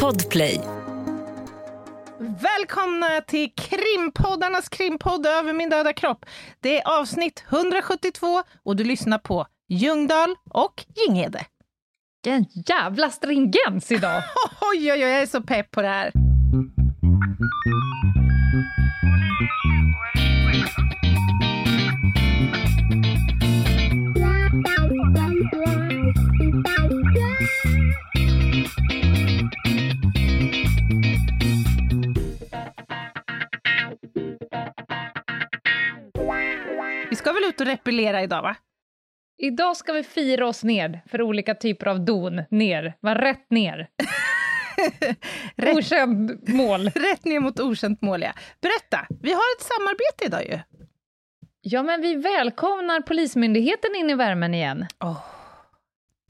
Podplay. Välkomna till krimpoddarnas krimpodd Över min döda kropp. Det är avsnitt 172 och du lyssnar på Ljungdahl och Ginghede. Vilken jävla stringens idag! Oj, oj, oj, jag är så pepp på det här. Ut och repellera idag, va? Idag ska vi fira oss ner för olika typer av don. Ner. Var rätt ner. Rätt. Okänd mål. Rätt ner mot okänt mål, ja. Berätta, vi har ett samarbete idag ju. Ja, men vi välkomnar Polismyndigheten in i värmen igen. Åh,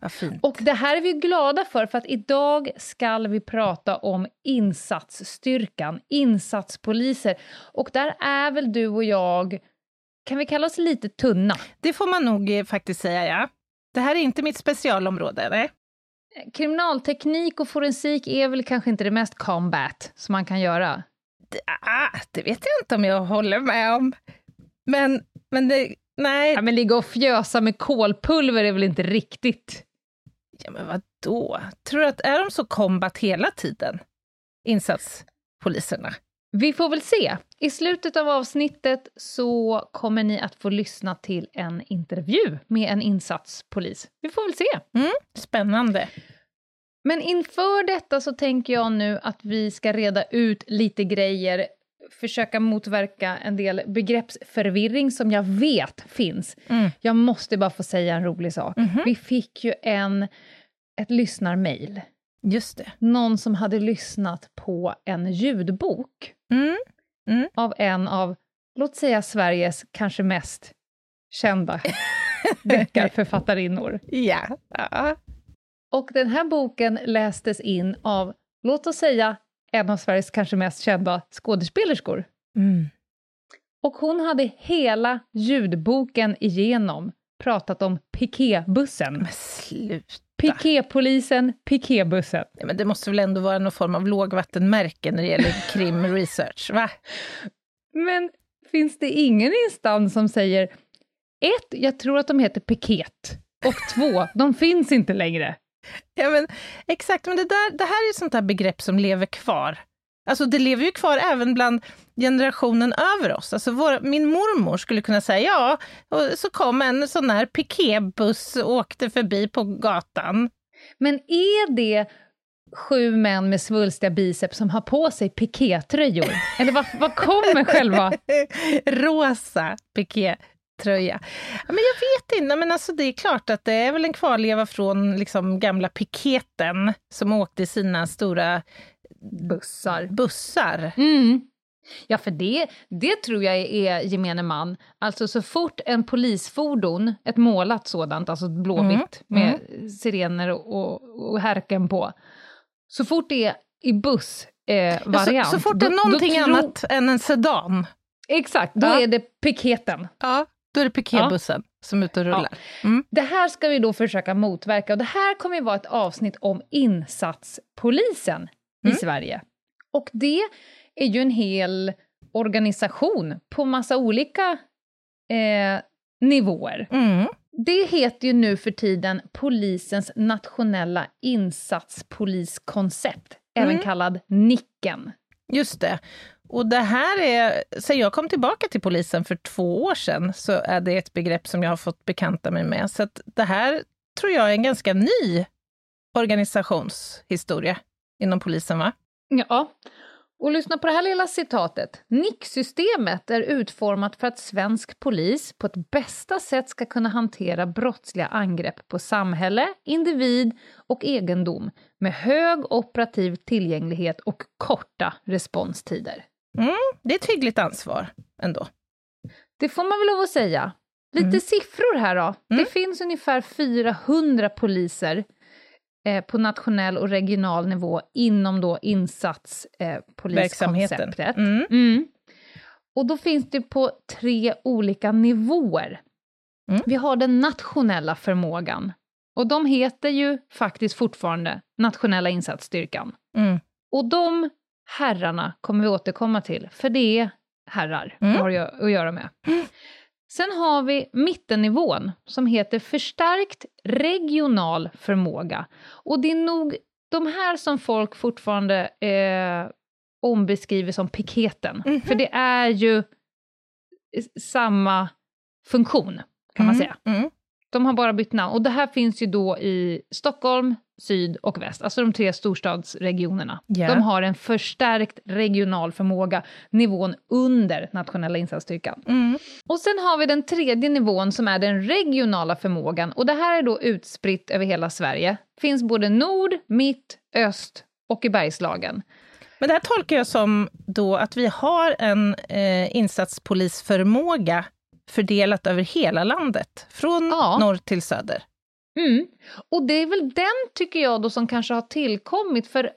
vad fint. Och det här är vi glada för, för att idag ska vi prata om insatsstyrkan, insatspoliser. Och där är väl du och jag, kan vi kalla oss lite tunna? Det får man nog eh, faktiskt säga, ja. Det här är inte mitt specialområde, nej. Kriminalteknik och forensik är väl kanske inte det mest combat som man kan göra? Det, ah, det vet jag inte om jag håller med om. Men, men det, nej. Ja, men ligga och fjösa med kolpulver är väl inte riktigt? Ja, men vadå? Tror du att är de så kombat hela tiden? Insatspoliserna? Vi får väl se. I slutet av avsnittet så kommer ni att få lyssna till en intervju med en insatspolis. Vi får väl se. Mm, spännande. Men inför detta så tänker jag nu att vi ska reda ut lite grejer, försöka motverka en del begreppsförvirring som jag vet finns. Mm. Jag måste bara få säga en rolig sak. Mhm. Vi fick ju en, ett lyssnarmail. Just det. Någon som hade lyssnat på en ljudbok Mm. av en av, låt säga Sveriges kanske mest kända deckarförfattarinnor. Ja. ja. Och den här boken lästes in av, låt oss säga, en av Sveriges kanske mest kända skådespelerskor. Mm. Och hon hade hela ljudboken igenom pratat om piketbussen. Men sluta. Piketpolisen, piketbussen. Ja, men det måste väl ändå vara någon form av lågvattenmärke när det gäller krim research, va? Men finns det ingen instans som säger ett, jag tror att de heter piket, och två, de finns inte längre. Ja, men exakt. Men det, där, det här är ett sånt där begrepp som lever kvar. Alltså det lever ju kvar även bland generationen över oss. Alltså vår, min mormor skulle kunna säga ja, och så kom en sån här piketbuss och åkte förbi på gatan. Men är det sju män med svulstiga biceps som har på sig pikétröjor? Eller vad, vad kommer själva... Rosa pikétröja. Ja, men jag vet inte, men alltså det är klart att det är väl en kvarleva från liksom gamla piketen som åkte i sina stora Bussar. bussar. Mm. Ja, för det, det tror jag är gemene man. Alltså så fort en polisfordon, ett målat sådant, alltså blåvitt Mm, med sirener och, och, härken på, så fort det är i bussvariant... Eh, variant, så, så fort det då- är någonting då tror- annat än en sedan, Exakt, då Ja. är det piketen. ja, då är det piketbussen som är ute och rullar. Mm. Det här ska vi då försöka motverka och det här kommer ju vara ett avsnitt om insatspolisen i Mm. Sverige. Och det är ju en hel organisation på massa olika eh, nivåer. Mm. Det heter ju nu för tiden Polisens nationella insatspoliskoncept, även Mm. kallad Nicken. Just det. Och det här är, sen jag kom tillbaka till polisen för två år sedan, så är det ett begrepp som jag har fått bekanta mig med. Så det här tror jag är en ganska ny organisationshistoria inom polisen, va? Ja. Och lyssna på det här lilla citatet. NIC-systemet är utformat för att svensk polis på ett bästa sätt ska kunna hantera brottsliga angrepp på samhälle, individ och egendom med hög operativ tillgänglighet och korta responstider. Det är ett hyggligt ansvar ändå. Det får man väl lov att säga. Lite Mm. siffror här då. Mm. Det finns ungefär 400 poliser eh, på nationell och regional nivå inom då insatspoliskonceptet. Verksamheten. Mm. Mm. Och då finns det på tre olika nivåer. Mm. Vi har den nationella förmågan. Och de heter ju faktiskt fortfarande Nationella insatsstyrkan. Mm. Och de herrarna kommer vi återkomma till, för det är herrar Mm. har att göra med. Sen har vi mittennivån som heter förstärkt regional förmåga. Och det är nog de här som folk fortfarande eh, ombeskriver som piketen. Mhm. För det är ju samma funktion, kan man Mm, säga. Mm. De har bara bytt namn. Och det här finns ju då i Stockholm, syd och väst, alltså de tre storstadsregionerna. Ja. De har en förstärkt regional förmåga, nivån under nationella insatsstyrkan. Mm. Och sen har vi den tredje nivån som är den regionala förmågan. Och det här är då utspritt över hela Sverige. Finns både nord, mitt, öst och i Bergslagen. Men det här tolkar jag som då att vi har en eh, insatspolisförmåga fördelat över hela landet, från Ja. norr till söder. Mm. Och det är väl den, tycker jag, då som kanske har tillkommit, för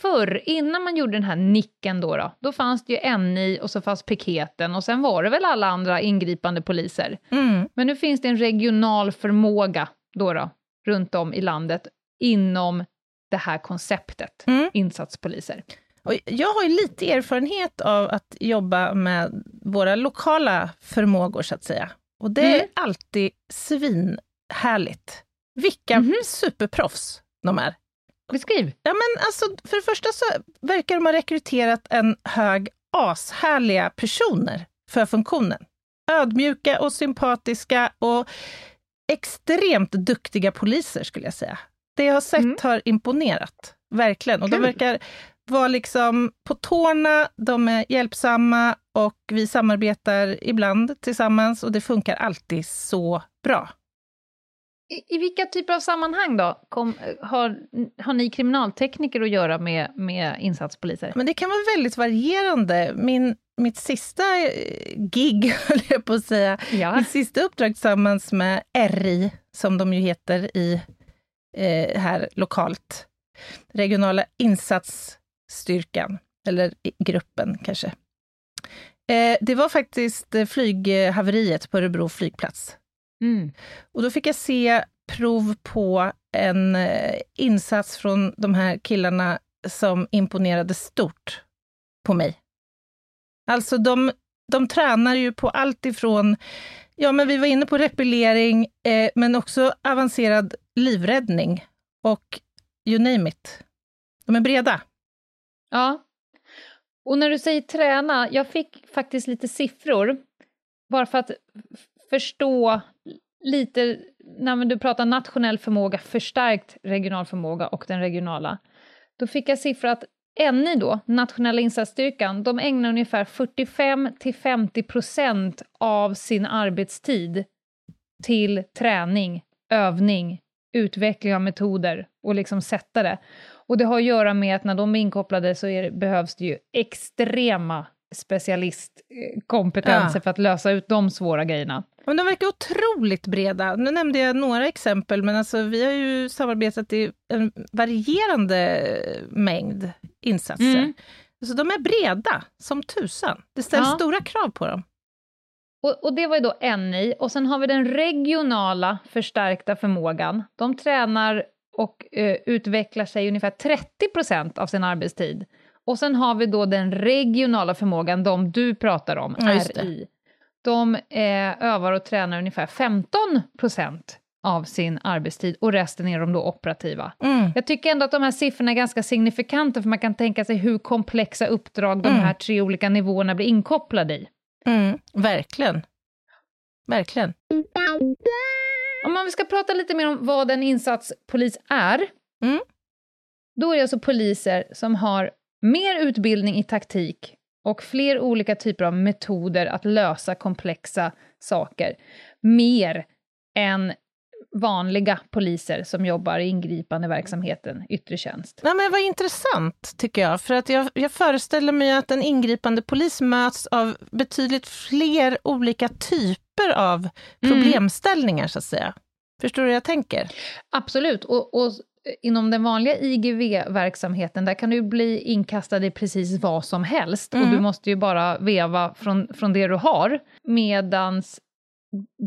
förr, innan man gjorde den här nicken då, då, då fanns det ju NI och så fanns piketen och sen var det väl alla andra ingripande poliser. Mm. Men nu finns det en regional förmåga då, då runt om i landet inom det här konceptet, Mm. insatspoliser. Och jag har ju lite erfarenhet av att jobba med våra lokala förmågor, så att säga. Och det är Mm. alltid svinhärligt. Vilka Mhm. superproffs de är. Beskriv. Ja, men alltså, för det första så verkar de ha rekryterat en hög ashärliga personer för funktionen. Ödmjuka och sympatiska och extremt duktiga poliser, skulle jag säga. Det jag har sett Mm. har imponerat, verkligen. Och de Kul. verkar vara liksom på tårna, de är hjälpsamma och vi samarbetar ibland tillsammans och det funkar alltid så bra. I, I vilka typer av sammanhang då kom, har, har ni kriminaltekniker att göra med, med insatspoliser? Men det kan vara väldigt varierande. Min, mitt sista eh, gig, höll jag på att säga, Ja. mitt sista uppdrag tillsammans med RI, som de ju heter i eh, här lokalt, regionala insatsstyrkan, eller gruppen kanske. Eh, det var faktiskt eh, flyghaveriet på Örebro flygplats. Mm. Och då fick jag se prov på en eh, insats från de här killarna som imponerade stort på mig. Alltså de, de tränar ju på allt ifrån, ja men vi var inne på repellering, eh, men också avancerad livräddning och you name it. De är breda. Ja. Och när du säger träna, jag fick faktiskt lite siffror, bara för att förstå lite, när du pratar nationell förmåga, förstärkt regional förmåga och den regionala. Då fick jag siffror att NI då, nationella insatsstyrkan, de ägnar ungefär 45 till 50 procent av sin arbetstid till träning, övning, utveckling av metoder och liksom sätta det. Och det har att göra med att när de är inkopplade så är behövs det ju extrema specialistkompetenser Ja. för att lösa ut de svåra grejerna. Men de verkar otroligt breda. Nu nämnde jag några exempel, men alltså, vi har ju samarbetat i en varierande mängd insatser. Mm. Så de är breda som tusan. Det ställs Ja. stora krav på dem. Och, och det var ju då NI, och sen har vi den regionala förstärkta förmågan. De tränar och eh, utvecklar sig ungefär 30 procent av sin arbetstid. Och sen har vi då den regionala förmågan, de du pratar om, Ja. RI. De eh, övar och tränar ungefär 15 procent av sin arbetstid och resten är de då operativa. Mm. Jag tycker ändå att de här siffrorna är ganska signifikanta, för man kan tänka sig hur komplexa uppdrag de Mm. här tre olika nivåerna blir inkopplade i. Mm. Verkligen. Verkligen. Om man ska prata lite mer om vad en insatspolis är, Mm. då är det alltså poliser som har mer utbildning i taktik och fler olika typer av metoder att lösa komplexa saker. Mer än vanliga poliser som jobbar i ingripande verksamheten, yttre tjänst. Nej, men vad intressant, tycker jag. För att jag, jag föreställer mig att en ingripande polis möts av betydligt fler olika typer av problemställningar, så att säga. Förstår du hur jag tänker? Absolut, och, och inom den vanliga IGV-verksamheten, där kan du bli inkastad i precis vad som helst, och Mm. du måste ju bara veva från, från det du har. Medans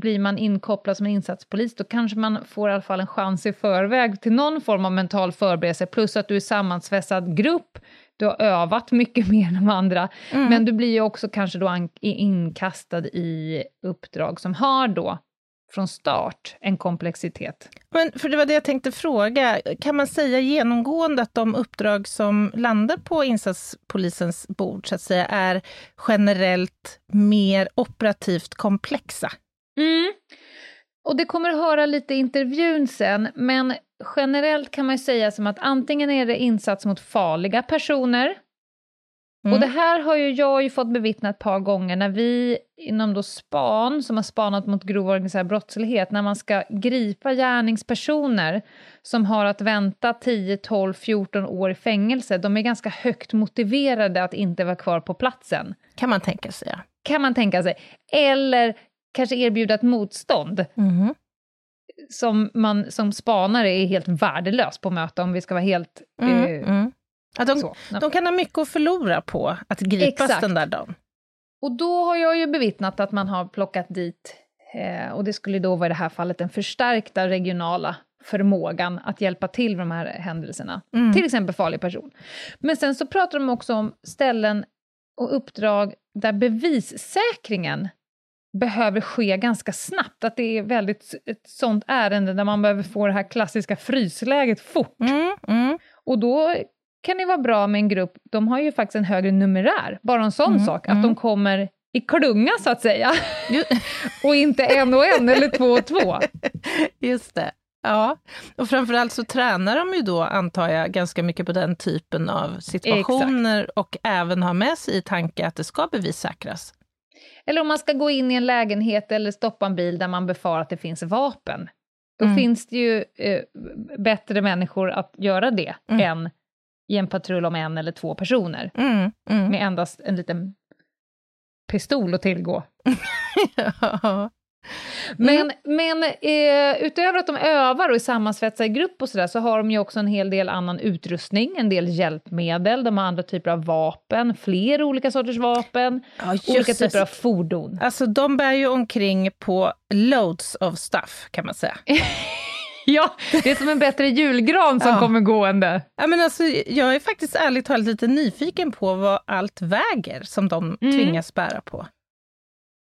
blir man inkopplad som en insatspolis, då kanske man får i alla fall en chans i förväg till någon form av mental förberedelse, plus att du är sammansvetsad grupp, du har övat mycket mer än de andra, Mm. men du blir ju också kanske då inkastad i uppdrag som har då från start en komplexitet. Men för det var det jag tänkte fråga, kan man säga genomgående att de uppdrag som landar på insatspolisens bord, så att säga, är generellt mer operativt komplexa? Mm. Och det kommer att höra lite intervjun sen, men generellt kan man ju säga som att antingen är det insats mot farliga personer, Mm. och det här har ju jag ju fått bevittna ett par gånger när vi inom då SPAN, som har spanat mot grov organiserad brottslighet, när man ska gripa gärningspersoner som har att vänta 10, 12, 14 år i fängelse, de är ganska högt motiverade att inte vara kvar på platsen Kan man tänka sig, ja. kan man tänka sig. Eller kanske erbjuda ett motstånd Mhm. som man som spanare är helt värdelös på att möta om vi ska vara helt Mm, eh, mm. Ja, de, så. de kan ha mycket att förlora på att gripas Exakt. den där dagen. Och då har jag ju bevittnat att man har plockat dit, eh, och det skulle då vara i det här fallet den förstärkta regionala förmågan att hjälpa till vid de här händelserna. Mm. Till exempel farlig person. Men sen så pratar de också om ställen och uppdrag där bevissäkringen behöver ske ganska snabbt. Att det är väldigt ett sånt ärende där man behöver få det här klassiska frysläget fort. Mm, mm. Och då kan det vara bra med en grupp, de har ju faktiskt en högre numerär, bara en sån Mm, sak, att mm. de kommer i klunga så att säga, och inte en och en eller två och två. Just det. Ja, och framförallt så tränar de ju då, antar jag, ganska mycket på den typen av situationer och även har med sig i tanke att det ska bevissäkras. Eller om man ska gå in i en lägenhet eller stoppa en bil där man befarar att det finns vapen. Då Mm. finns det ju eh, bättre människor att göra det Mm. än i en patrull om en eller två personer Mm, mm. med endast en liten pistol att tillgå. Ja. Men, men eh, utöver att de övar och är sammansvetsade i grupp och sådär, så har de ju också en hel del annan utrustning, en del hjälpmedel, de har andra typer av vapen, fler olika sorters vapen, Ja, olika det. typer av fordon. Alltså de bär ju omkring på loads of stuff, kan man säga. Ja, det är som en bättre julgran som Ja. kommer gående. Ja, men alltså, jag är faktiskt ärligt talat lite nyfiken på vad allt väger som de Mm. tvingas bära på.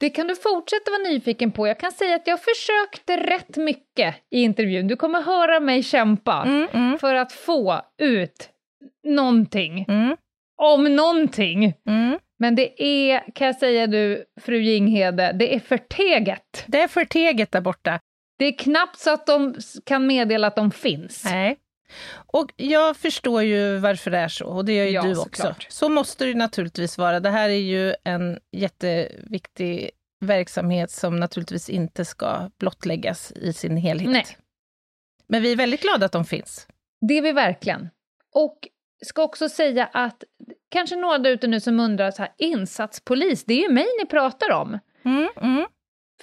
Det kan du fortsätta vara nyfiken på. Jag kan säga att jag försökte rätt mycket i intervjun. Du kommer höra mig kämpa Mm, mm, för att få ut någonting, mm, om någonting. mm. Men det är, kan jag säga du, fru Jinghede, det är förteget. Det är för teget där borta. Det är knappt så att de kan meddela att de finns. Nej. Och jag förstår ju varför det är så, och det gör ju Ja, du också. såklart. Så måste det naturligtvis vara. Det här är ju en jätteviktig verksamhet som naturligtvis inte ska blottläggas i sin helhet. Nej. Men vi är väldigt glada att de finns. Det är vi verkligen. Och ska också säga att kanske några där ute nu som undrar, så här, insatspolis, det är ju mig ni pratar om. Mm, mm.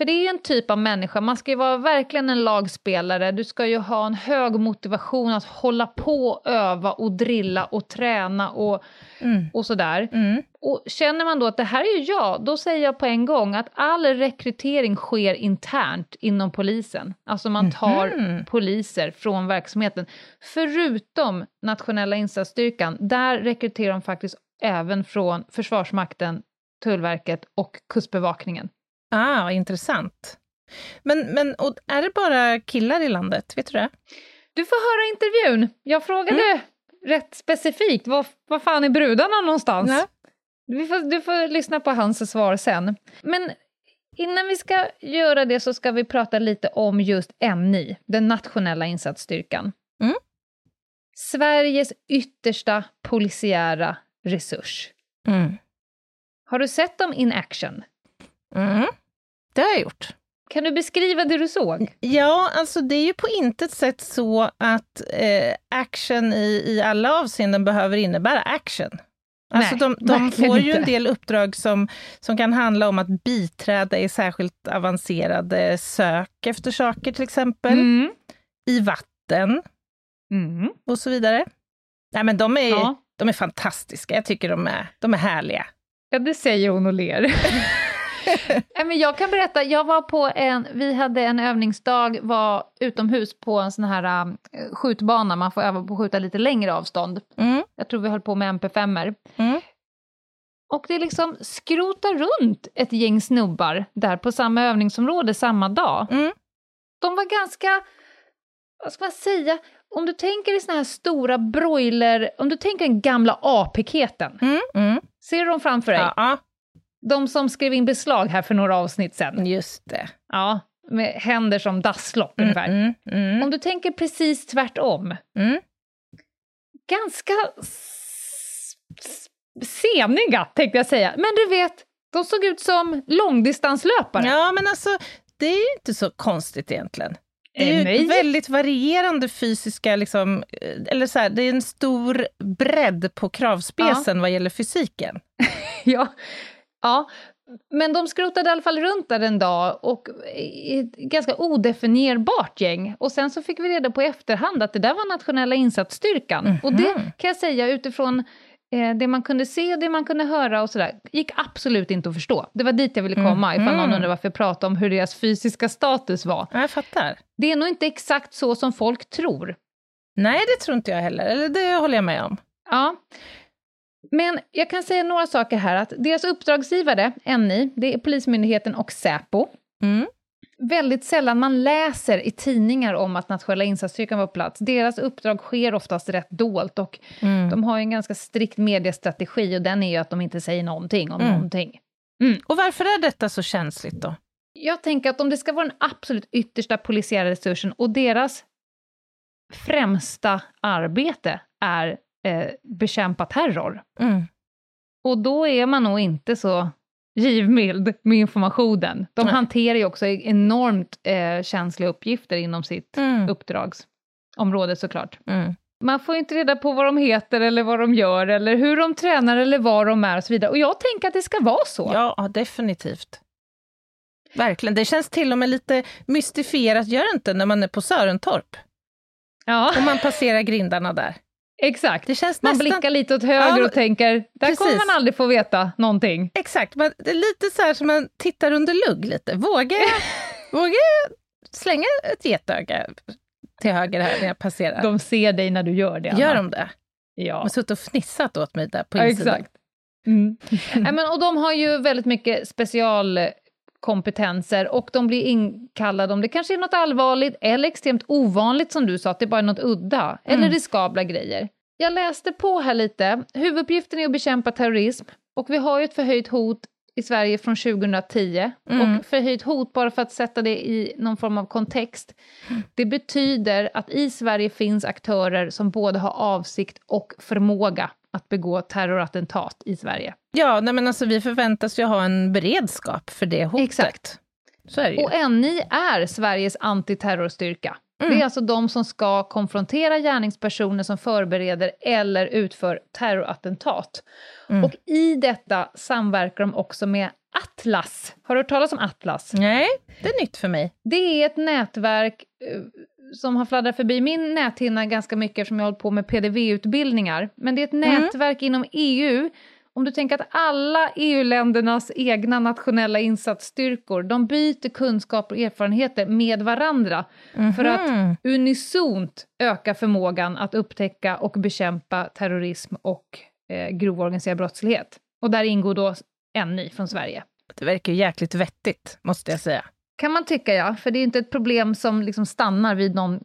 För det är ju en typ av människa, man ska ju vara verkligen en lagspelare, du ska ju ha en hög motivation att hålla på, öva och drilla och träna och, Mm. och sådär. Mm. Och känner man då att det här är ju jag, då säger jag på en gång att all rekrytering sker internt inom polisen. Alltså man tar Mhm. poliser från verksamheten. Förutom nationella insatsstyrkan, där rekryterar de faktiskt även från Försvarsmakten, Tullverket och Kustbevakningen. Ah, vad intressant. Men, men och är det bara killar i landet? Vet du det? Du får höra intervjun. Jag frågade rätt specifikt, var, var fan är brudarna någonstans? Ja. Vi får, du får lyssna på hans svar sen. Men innan vi ska göra det så ska vi prata lite om just NI, den nationella insatsstyrkan. Mm. Sveriges yttersta polisiära resurs. Mm. Har du sett dem in action? Mm. Det har jag gjort. Kan du beskriva det du såg? Ja, alltså det är ju på intet sätt så att eh, action i, i alla avseenden behöver innebära action. Alltså Nej, de, de får ju inte. en del uppdrag som, som kan handla om att biträda i särskilt avancerade sök efter saker till exempel, Mm. i vatten Mm. och så vidare. Nej, men de är, Ja. de är fantastiska, jag tycker de är, de är härliga. ja, det säger hon och ler. Nej, men jag kan berätta, jag var på en, vi hade en övningsdag, var utomhus på en sån här uh, skjutbana, man får öva på att skjuta lite längre avstånd. Mm. Jag tror vi höll på med MP5. Mm. Och det liksom skrotar runt ett gäng snubbar där på samma övningsområde samma dag. Mm. De var ganska, vad ska man säga, om du tänker i såna här stora broiler, om du tänker den gamla A-piketen, Mm. Mm. ser du dem framför dig? Ja, De som skrev in beslag här för några avsnitt sen. just det. Ja, med händer som dasslock Mm, ungefär. mm, mm, Om du tänker precis tvärtom, mm. ganska seniga tänkte jag säga, men du vet, de såg ut som långdistanslöpare. Ja, men alltså, det är ju inte så konstigt egentligen. Det är Eh, ju väldigt varierande fysiska, liksom, eh, eller så här, det är en stor bredd på kravspecen vad gäller fysiken. Ja. Ja, men de skrotade i alla fall runt där en dag och ett ganska odefinierbart gäng. Och sen så fick vi reda på i efterhand att det där var nationella insatsstyrkan. Och det kan jag säga utifrån eh, det man kunde se och det man kunde höra och sådär, gick absolut inte att förstå. Det var dit jag ville komma, ifall någon Mhm. undrar varför jag pratade om hur deras fysiska status var. Ja, jag fattar. Det är nog inte exakt så som folk tror. Nej, det tror inte jag heller, eller det håller jag med om. Ja. Men jag kan säga några saker här, att deras uppdragsgivare, NI, det är Polismyndigheten och Säpo. Mm. Väldigt sällan man läser i tidningar om att nationella insatsstyrkan var på plats. Deras uppdrag sker oftast rätt dolt och Mm. de har ju en ganska strikt mediestrategi och den är ju att de inte säger någonting om Mm. någonting. Och varför är detta så känsligt då? Jag tänker att om det ska vara den absolut yttersta polisiära resursen och deras främsta arbete är eh, bekämpa terror, Mm. Och då är man nog inte så givmild med informationen. De Nej. hanterar ju också enormt eh, känsliga uppgifter inom sitt Mm. uppdragsområde såklart. Mm. Man får inte reda på vad de heter eller vad de gör eller hur de tränar eller var de är och så vidare. Och jag tänker att det ska vara så. Ja, definitivt. Verkligen. Det känns till och med lite mystifierat, gör det inte, när man är på Sörentorp Ja, och man passerar grindarna där. Exakt. Det känns Man nästan... blickar lite åt höger Ja, och tänker, där precis. kommer man aldrig få veta någonting. Exakt, man, det är lite så här som man tittar under lugg lite. Vågar jag, vågar jag slänga ett getöga till höger här när jag passerar? De ser dig när du gör det, Anna. Gör de det? De Ja. har suttit och fnissat åt mig där på insidan. exakt. Mm. Men, och de har ju väldigt mycket specialkompetenser och de blir inkallade om det kanske är något allvarligt eller extremt ovanligt som du sa, att det bara är något udda eller Mm. riskabla grejer. Jag läste på här lite. Huvuduppgiften är att bekämpa terrorism och vi har ju ett förhöjt hot i Sverige från 2010. Mm. Och förhöjt hot, bara för att sätta det i någon form av kontext, det betyder att i Sverige finns aktörer som både har avsikt och förmåga att begå terrorattentat i Sverige. Ja, nej men alltså vi förväntas ju ha en beredskap för det hotet. Exakt. Så är det ju. Och NI är Sveriges antiterrorstyrka. Mm. Det är alltså de som ska konfrontera gärningspersoner som förbereder eller utför terrorattentat. Mm. Och i detta samverkar de också med Atlas. Har du hört talas om Atlas? Nej, det är nytt för mig. Det är ett nätverk eh, som har fladdrat förbi min näthinna ganska mycket eftersom jag har hållit på med PDV-utbildningar. Men det är ett Mm. nätverk inom EU. Om du tänker att alla EU-ländernas egna nationella insatsstyrkor, de byter kunskap och erfarenheter med varandra för att Mhm. unisont öka förmågan att upptäcka och bekämpa terrorism och eh, grov organiserad brottslighet. Och där ingår då NI från Sverige. Det verkar ju jäkligt vettigt, måste jag säga. Kan man tycka, ja. För det är inte ett problem som liksom stannar vid någon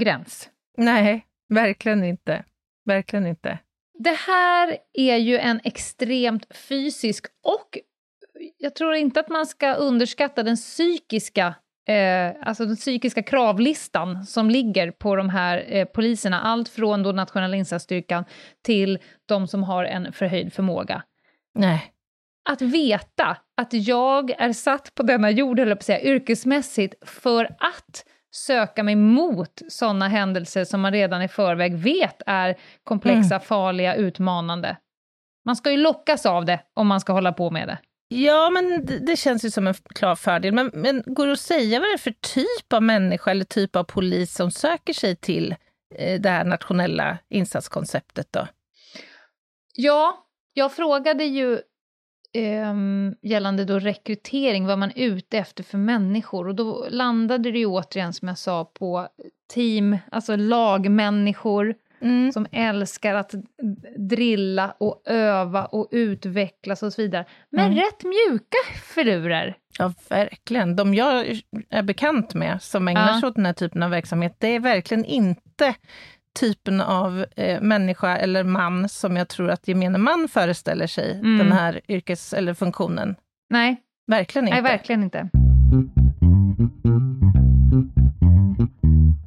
gräns. Nej, verkligen inte. Verkligen inte. Det här är ju en extremt fysisk och jag tror inte att man ska underskatta den psykiska Eh, alltså den psykiska kravlistan som ligger på de här eh, poliserna, allt från då nationella insatsstyrkan till de som har en förhöjd förmåga. Nej. Att veta att jag är satt på denna jord, eller på att säga, yrkesmässigt för att söka mig mot sådana händelser som man redan i förväg vet är komplexa, farliga, utmanande. Man ska ju lockas av det om man ska hålla på med det. Ja, men det, det känns ju som en klar fördel. Men, men går det att säga vad det är för typ av människa eller typ av polis som söker sig till eh, det här nationella insatskonceptet då? Ja, jag frågade ju ehm, gällande då rekrytering, vad man är ute efter för människor. Och då landade det ju återigen, som jag sa, på team, alltså lagmänniskor Mm. som älskar att drilla och öva och utvecklas och så vidare. Men Mm. rätt mjuka filurer. Ja, verkligen. De jag är bekant med som ägnar Ja. sig åt den här typen av verksamhet, det är verkligen inte typen av eh, människa eller man som jag tror att gemene man föreställer sig Mm. den här yrkes eller funktionen. Nej, Verkligen inte. nej verkligen inte.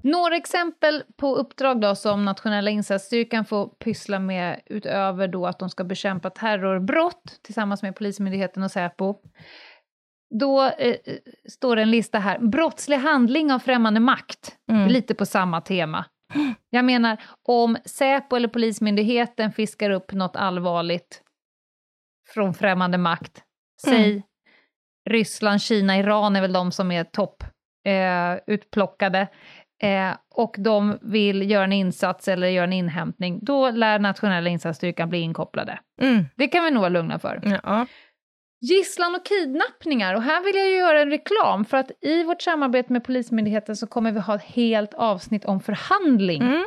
Några exempel på uppdrag då som nationella insatsstyrkan får pyssla med utöver då att de ska bekämpa terrorbrott tillsammans med Polismyndigheten och Säpo. Då eh, står det en lista här, brottslig handling av främmande makt, Mm. lite på samma tema. Jag menar, om Säpo eller Polismyndigheten fiskar upp något allvarligt från främmande makt, säg Mm. Ryssland, Kina, Iran är väl de som är topp eh, utplockade, eh, och de vill göra en insats eller göra en inhämtning, då lär nationella insatsstyrkan bli inkopplade. Mm. Det kan vi nog vara lugna för. Ja. Gisslan och kidnappningar, och här vill jag ju göra en reklam, för att i vårt samarbete med Polismyndigheten så kommer vi ha ett helt avsnitt om förhandling Mm.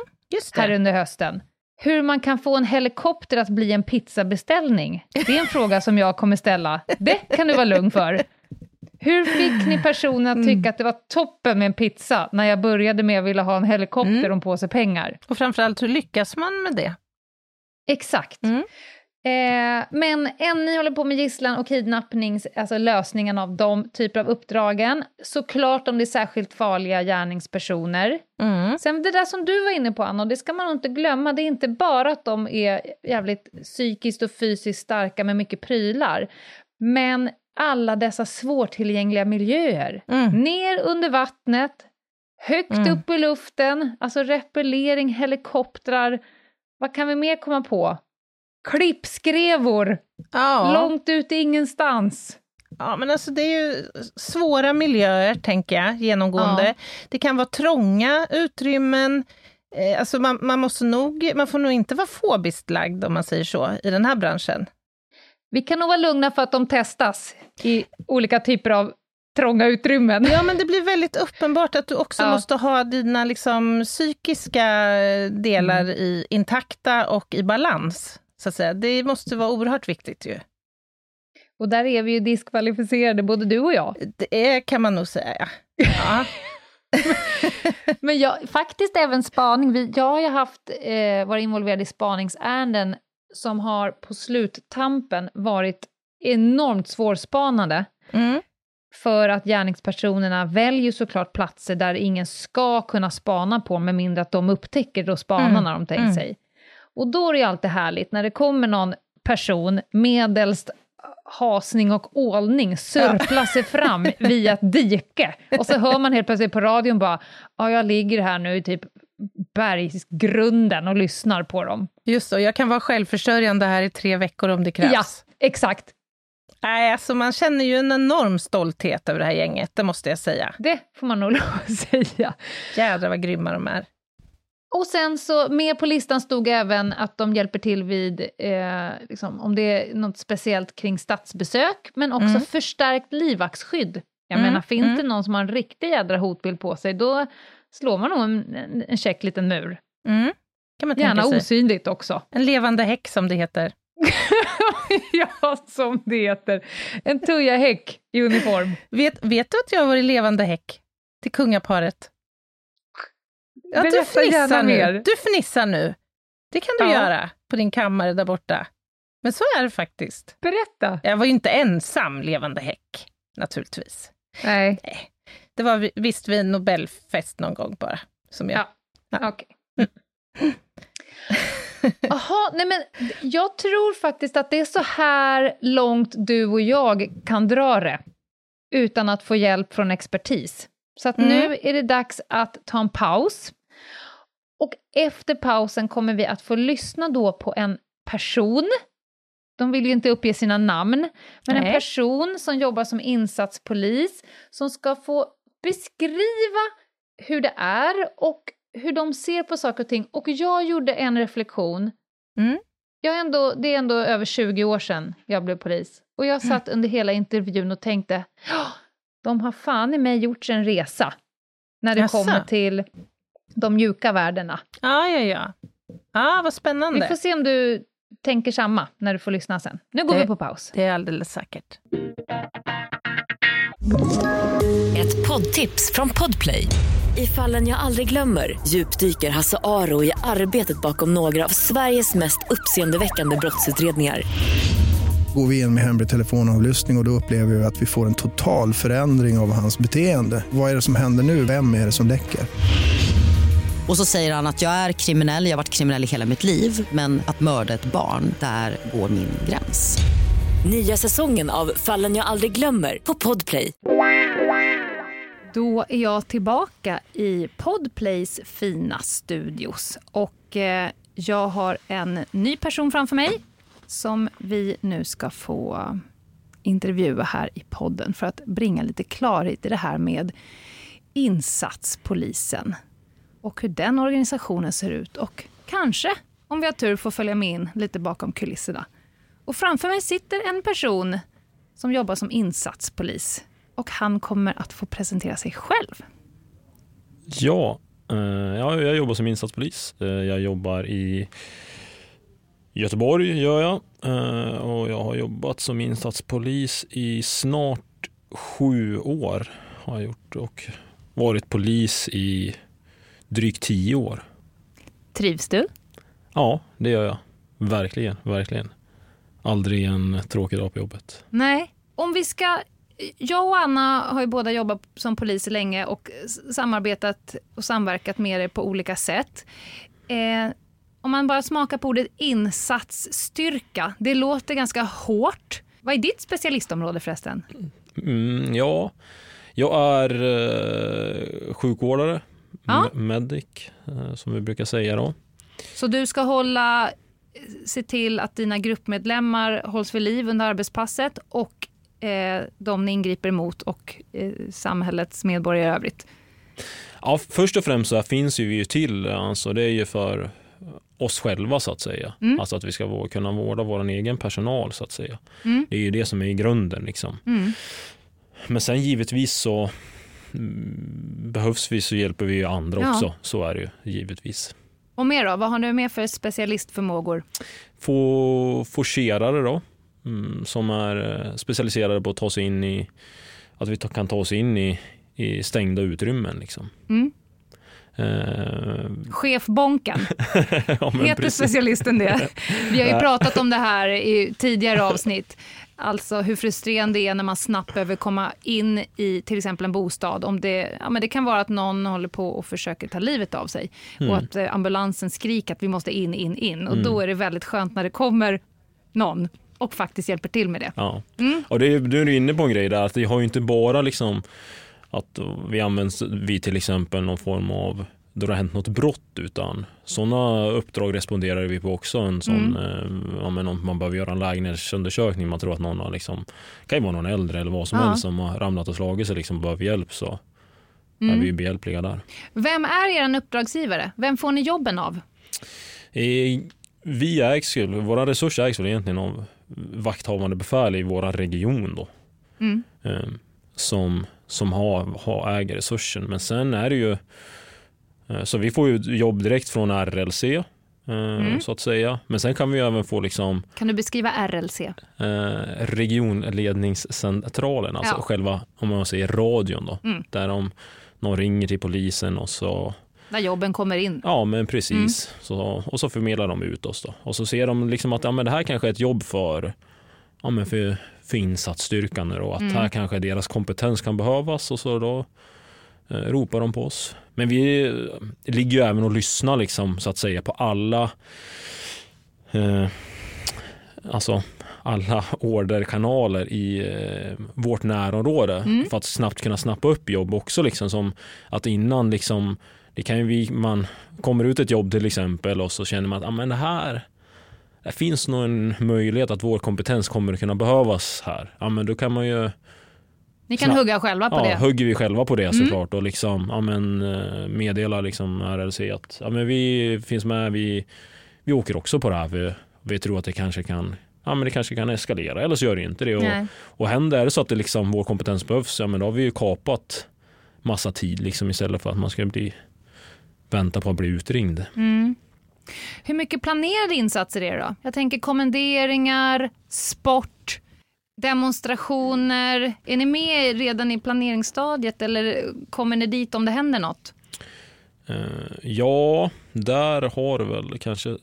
Här under hösten. Hur man kan få en helikopter att bli en pizzabeställning. Det är en fråga som jag kommer ställa. Det kan du vara lugn för. Hur fick ni personen att tycka att det var toppen med en pizza när jag började med att vilja ha en helikopter Mm. och en påse pengar? Och framförallt, hur lyckas man med det? Exakt. Mm. Eh, men ni håller på med gisslan och kidnappnings, alltså lösningen av de typer av uppdragen. Såklart om det är särskilt farliga gärningspersoner. Mm. Sen det där som du var inne på Anna, och det ska man inte glömma, det är inte bara att de är jävligt psykiskt och fysiskt starka med mycket prylar, men alla dessa svårtillgängliga miljöer. Mm. Ner under vattnet, högt Mm. upp i luften, alltså repellering, helikoptrar. Vad kan vi mer komma på? Klippskrevor, Ja. långt ut i ingenstans. Ja, men alltså det är ju svåra miljöer, tänker jag, genomgående. Ja. Det kan vara trånga utrymmen. Eh, alltså man, man, måste nog, man får nog inte vara fobiskt lagd, om man säger så, i den här branschen. Vi kan nog vara lugna för att de testas i olika typer av trånga utrymmen. Ja, men det blir väldigt uppenbart att du också Ja. måste ha dina liksom, psykiska delar Mm. i, intakta och i balans. Så att säga. Det måste vara oerhört viktigt ju. Och där är vi ju diskvalificerade, både du och jag. Det är, kan man nog säga. Ja. Men jag, faktiskt även spaning. Vi, jag har ju haft, eh, varit involverad i spaningsärenden som har på sluttampen varit enormt svårspanade. Mm. För att gärningspersonerna väljer såklart platser där ingen ska kunna spana på med mindre att de upptäcker då spanarna Mm, de tänkt mm. sig. Och då är det ju alltid härligt när det kommer någon person medelst hasning och ålning sörpla sig fram via ett dike. Och så hör man helt plötsligt på radion bara, ja jag ligger här nu i typ bergsgrunden och lyssnar på dem. Just så, jag kan vara självförsörjande här i tre veckor om det krävs. Ja, exakt. Nej, alltså man känner ju en enorm stolthet över det här gänget, det måste jag säga. Det får man nog lov att säga. Jädrar vad grymma de är. Och sen så med på listan stod även att de hjälper till vid, eh, liksom, om det är något speciellt kring statsbesök, men också Mm. förstärkt livvaktsskydd. Jag Mm, menar, finns mm. det någon som har en riktig jädra hotbild på sig, då slår man nog en, en, en käck liten mur. Mm. Kan man Gärna sig. osynligt också. En levande häck som det heter. ja, som det heter. En tujahäck i uniform. Vet, vet du att jag har varit levande häck till kungaparet? Ja, du fnissar nu. Du fnissar nu. Det kan du Ja. göra på din kammare där borta. Men så är det faktiskt. Berätta. Jag var ju inte ensam levande häck, naturligtvis. Nej, Det var vi- visst vid en Nobelfest någon gång bara. Som jag. Ja. Ja. okej. Jaha, nej men jag tror faktiskt att det är så här långt du och jag kan dra det utan att få hjälp från expertis. Så att Mm. nu är det dags att ta en paus. Och efter pausen kommer vi att få lyssna då på en person. De vill ju inte uppge sina namn, men en Nej. person som jobbar som insatspolis som ska få beskriva hur det är och hur de ser på saker och ting. Och jag gjorde en reflektion. Mm. Jag ändå, det är ändå över 20 år sedan jag blev polis. Och jag satt under hela intervjun och tänkte, "Ja, de har fan i mig gjort en resa. När det Jaså? kommer till de mjuka värdena. Ja, ja, ja. Ja, vad Vi spännande. får se om du tänker samma när du får lyssna sen. Nu går Det- vi på paus. Det är alldeles säkert. Ett poddtips från Podplay. I fallen jag aldrig glömmer djupdyker Hasse Aro i arbetet bakom några av Sveriges mest uppseendeväckande brottsutredningar. Går vi in med hemlig telefonavlyssning och, och då upplever vi att vi får en total förändring av hans beteende. Vad är det som händer nu? Vem är det som läcker? Och så säger han att jag är kriminell, jag har varit kriminell i hela mitt liv men att mörda ett barn, där går min gräns. Nya säsongen av Fallen jag aldrig glömmer på Podplay. Då är jag tillbaka i Podplays fina studios. Och eh, jag har en ny person framför mig som vi nu ska få intervjua här i podden för att bringa lite klarhet i det här med insatspolisen och hur den organisationen ser ut och kanske, om vi har tur, får följa med in lite bakom kulisserna. Och framför mig sitter en person som jobbar som insatspolis och han kommer att få presentera sig själv. Ja, eh, ja, jag jobbar som insatspolis. Eh, jag jobbar i Göteborg gör jag eh, och jag har jobbat som insatspolis i snart sju år har jag gjort och varit polis i drygt tio år. Trivs du? Ja, det gör jag. Verkligen, verkligen. Aldrig en tråkig dag på jobbet. Nej. Om vi ska... Jag och Anna har ju båda jobbat som poliser länge och samarbetat och samverkat med er på olika sätt. Eh, om man bara smakar på ordet insatsstyrka, det låter ganska hårt. Vad är ditt specialistområde förresten? Mm, ja, jag är eh, sjukvårdare, Ja. me- medic eh, som vi brukar säga då. Så du ska hålla, se till att dina gruppmedlemmar hålls vid liv under arbetspasset och eh, de ni ingriper emot och eh, samhällets medborgare i övrigt. Ja, först och främst så finns ju vi ju till, alltså det är ju för oss själva så att säga. Mm. Alltså att vi ska kunna vårda vår egen personal så att säga. Mm. Det är ju det som är i grunden liksom. Mm. Men sen givetvis så behövs vi så hjälper vi ju andra Ja. också. Så är det ju givetvis. Och mer då? Vad har du mer för specialistförmågor? Få forcerare då, mm, som är eh, specialiserade på att ta sig in i, att vi kan ta oss in i, i stängda utrymmen liksom. Mm. Eh, Chefbonken, ja, men heter precis. specialisten det? Vi har ju pratat om det här i tidigare avsnitt. Alltså hur frustrerande det är när man snabbt behöver komma in i till exempel en bostad. Om det, ja, men det kan vara att någon håller på och försöker ta livet av sig och att eh, ambulansen skriker att vi måste in, in, in. Och då är det väldigt skönt när det kommer någon och faktiskt hjälper till med det. Ja. Mm. Och det, du är inne på en grej där, att det har ju inte bara liksom att vi används vid till exempel någon form av då det har hänt något brott utan sådana uppdrag responderar vi på också. En sån, eh, ja, men om man behöver göra en lägenhetsundersökning, man tror att någon har liksom, kan ju vara någon äldre eller vad som Ja. helst som har ramlat och slagit sig liksom behöver hjälp så är Mm. vi ju behjälpliga där. Vem är er uppdragsgivare? Vem får ni jobben av? Eh, Vi ägs ju, våra resurser ägs väl egentligen av vakthavande befäl i vår region då. Mm. eh, som, som har, har äger resursen. Men sen är det ju, så vi får ju jobb direkt från RLC eh, Mm. så att säga. Men sen kan vi även få liksom Kan du beskriva RLC? eh, regionledningscentralen, alltså Ja. själva, om man säger radion då. Mm. Där de, någon ringer till polisen och så Där jobben kommer in. Ja, men precis. Mm. Så, och så förmedlar de ut oss då. Och så ser de liksom att ja, men det här kanske är ett jobb för, ja, men för, för insatsstyrkan och att Mm. här kanske deras kompetens kan behövas och så då eh, ropar de på oss. Men vi eh, ligger ju även och lyssnar liksom så att säga på alla eh, alltså alla orderkanaler i eh, vårt närområde Mm. för att snabbt kunna snappa upp jobb också liksom som att innan liksom det kan ju man kommer ut ett jobb till exempel och så känner man att ah, men det här det finns nog en möjlighet att vår kompetens kommer att kunna behövas här. Ja, men då kan man ju Ni kan Så- hugga själva på ja, det. hugger vi själva på det Mm. såklart och liksom ja, men, eh, meddela liksom RLC att ja, men vi finns med, vi, vi åker också på det här. För vi tror att det kanske kan ja, men det kanske kan eskalera eller så gör det inte det. Och, Nej. och händer det så att det liksom, vår kompetens behövs, ja, men då har vi ju kapat massa tid liksom, istället för att man ska bli, vänta på att bli utringd. Mm. Hur mycket planerade insatser är det då? Jag tänker kommenderingar, sport, demonstrationer. Är ni med redan i planeringsstadiet eller kommer ni dit om det händer något? Eh, ja, där har det väl kanske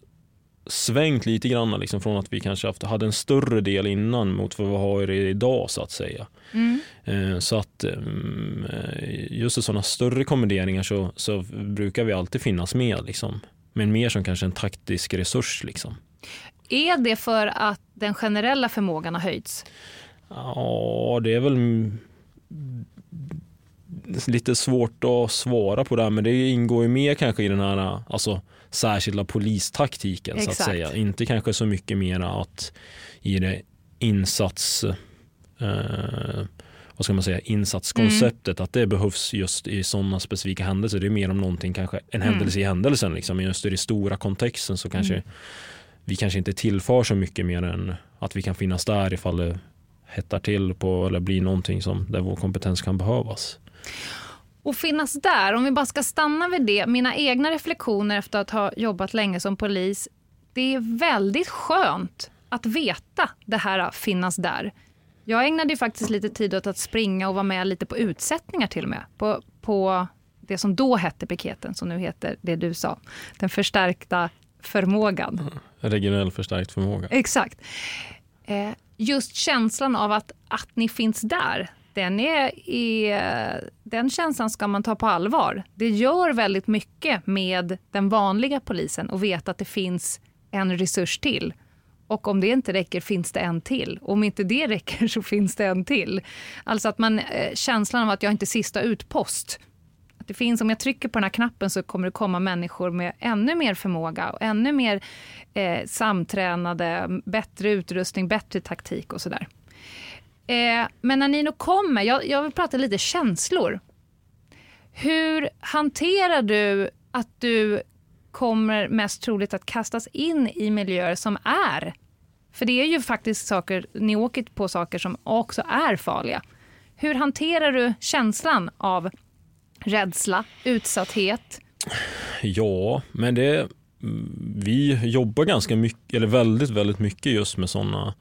svängt lite grann liksom, från att vi kanske haft, hade en större del innan mot vad vi har idag så att säga. Mm. Eh, Så att mm, eh, just i sådana större kommenderingar så, så brukar vi alltid finnas med. Liksom. Men mer som kanske en taktisk resurs. Liksom. Är det för att den generella förmågan har höjts? Ja, det är väl mm, lite svårt att svara på det här, men det ingår ju mer kanske i den här alltså, särskilda polistaktiken så att Exakt. säga. Inte kanske så mycket mera att i det insats eh, vad ska man säga, insatskonceptet att det behövs just i sådana specifika händelser. Det är mer om någonting kanske en Mm. händelse i händelsen liksom. Men just i den stora kontexten så kanske vi kanske inte tillför så mycket mer än att vi kan finnas där ifall det hettar till på eller blir någonting som där vår kompetens kan behövas. Och finnas där, om vi bara ska stanna vid det, mina egna reflektioner efter att ha jobbat länge som polis, det är väldigt skönt att veta det här att finnas där. Jag ägnade ju faktiskt lite tid åt att springa och vara med lite på utsättningar till och med. På, på det som då hette piketen, som nu heter det du sa, den förstärkta förmågan. Regionell förstärkt förmåga. Exakt. Eh, just känslan av att, att ni finns där, den, är, är, den känslan ska man ta på allvar. Det gör väldigt mycket med den vanliga polisen att veta att det finns en resurs till. Och om det inte räcker finns det en till. Och om inte det räcker så finns det en till. Alltså att man, eh, känslan av att jag inte är sista utpost. Det finns, om jag trycker på den här knappen så kommer det komma människor med ännu mer förmåga och ännu mer eh, samtränade, bättre utrustning, bättre taktik och sådär. Eh, men när ni nu kommer, jag, jag vill prata lite känslor. Hur hanterar du att du kommer mest troligt att kastas in i miljöer som är, för det är ju faktiskt saker, ni åker på saker som också är farliga. Hur hanterar du känslan av rädsla, utsatthet? Ja, men det mm, vi jobbar ganska mycket, eller väldigt, väldigt mycket just med sådana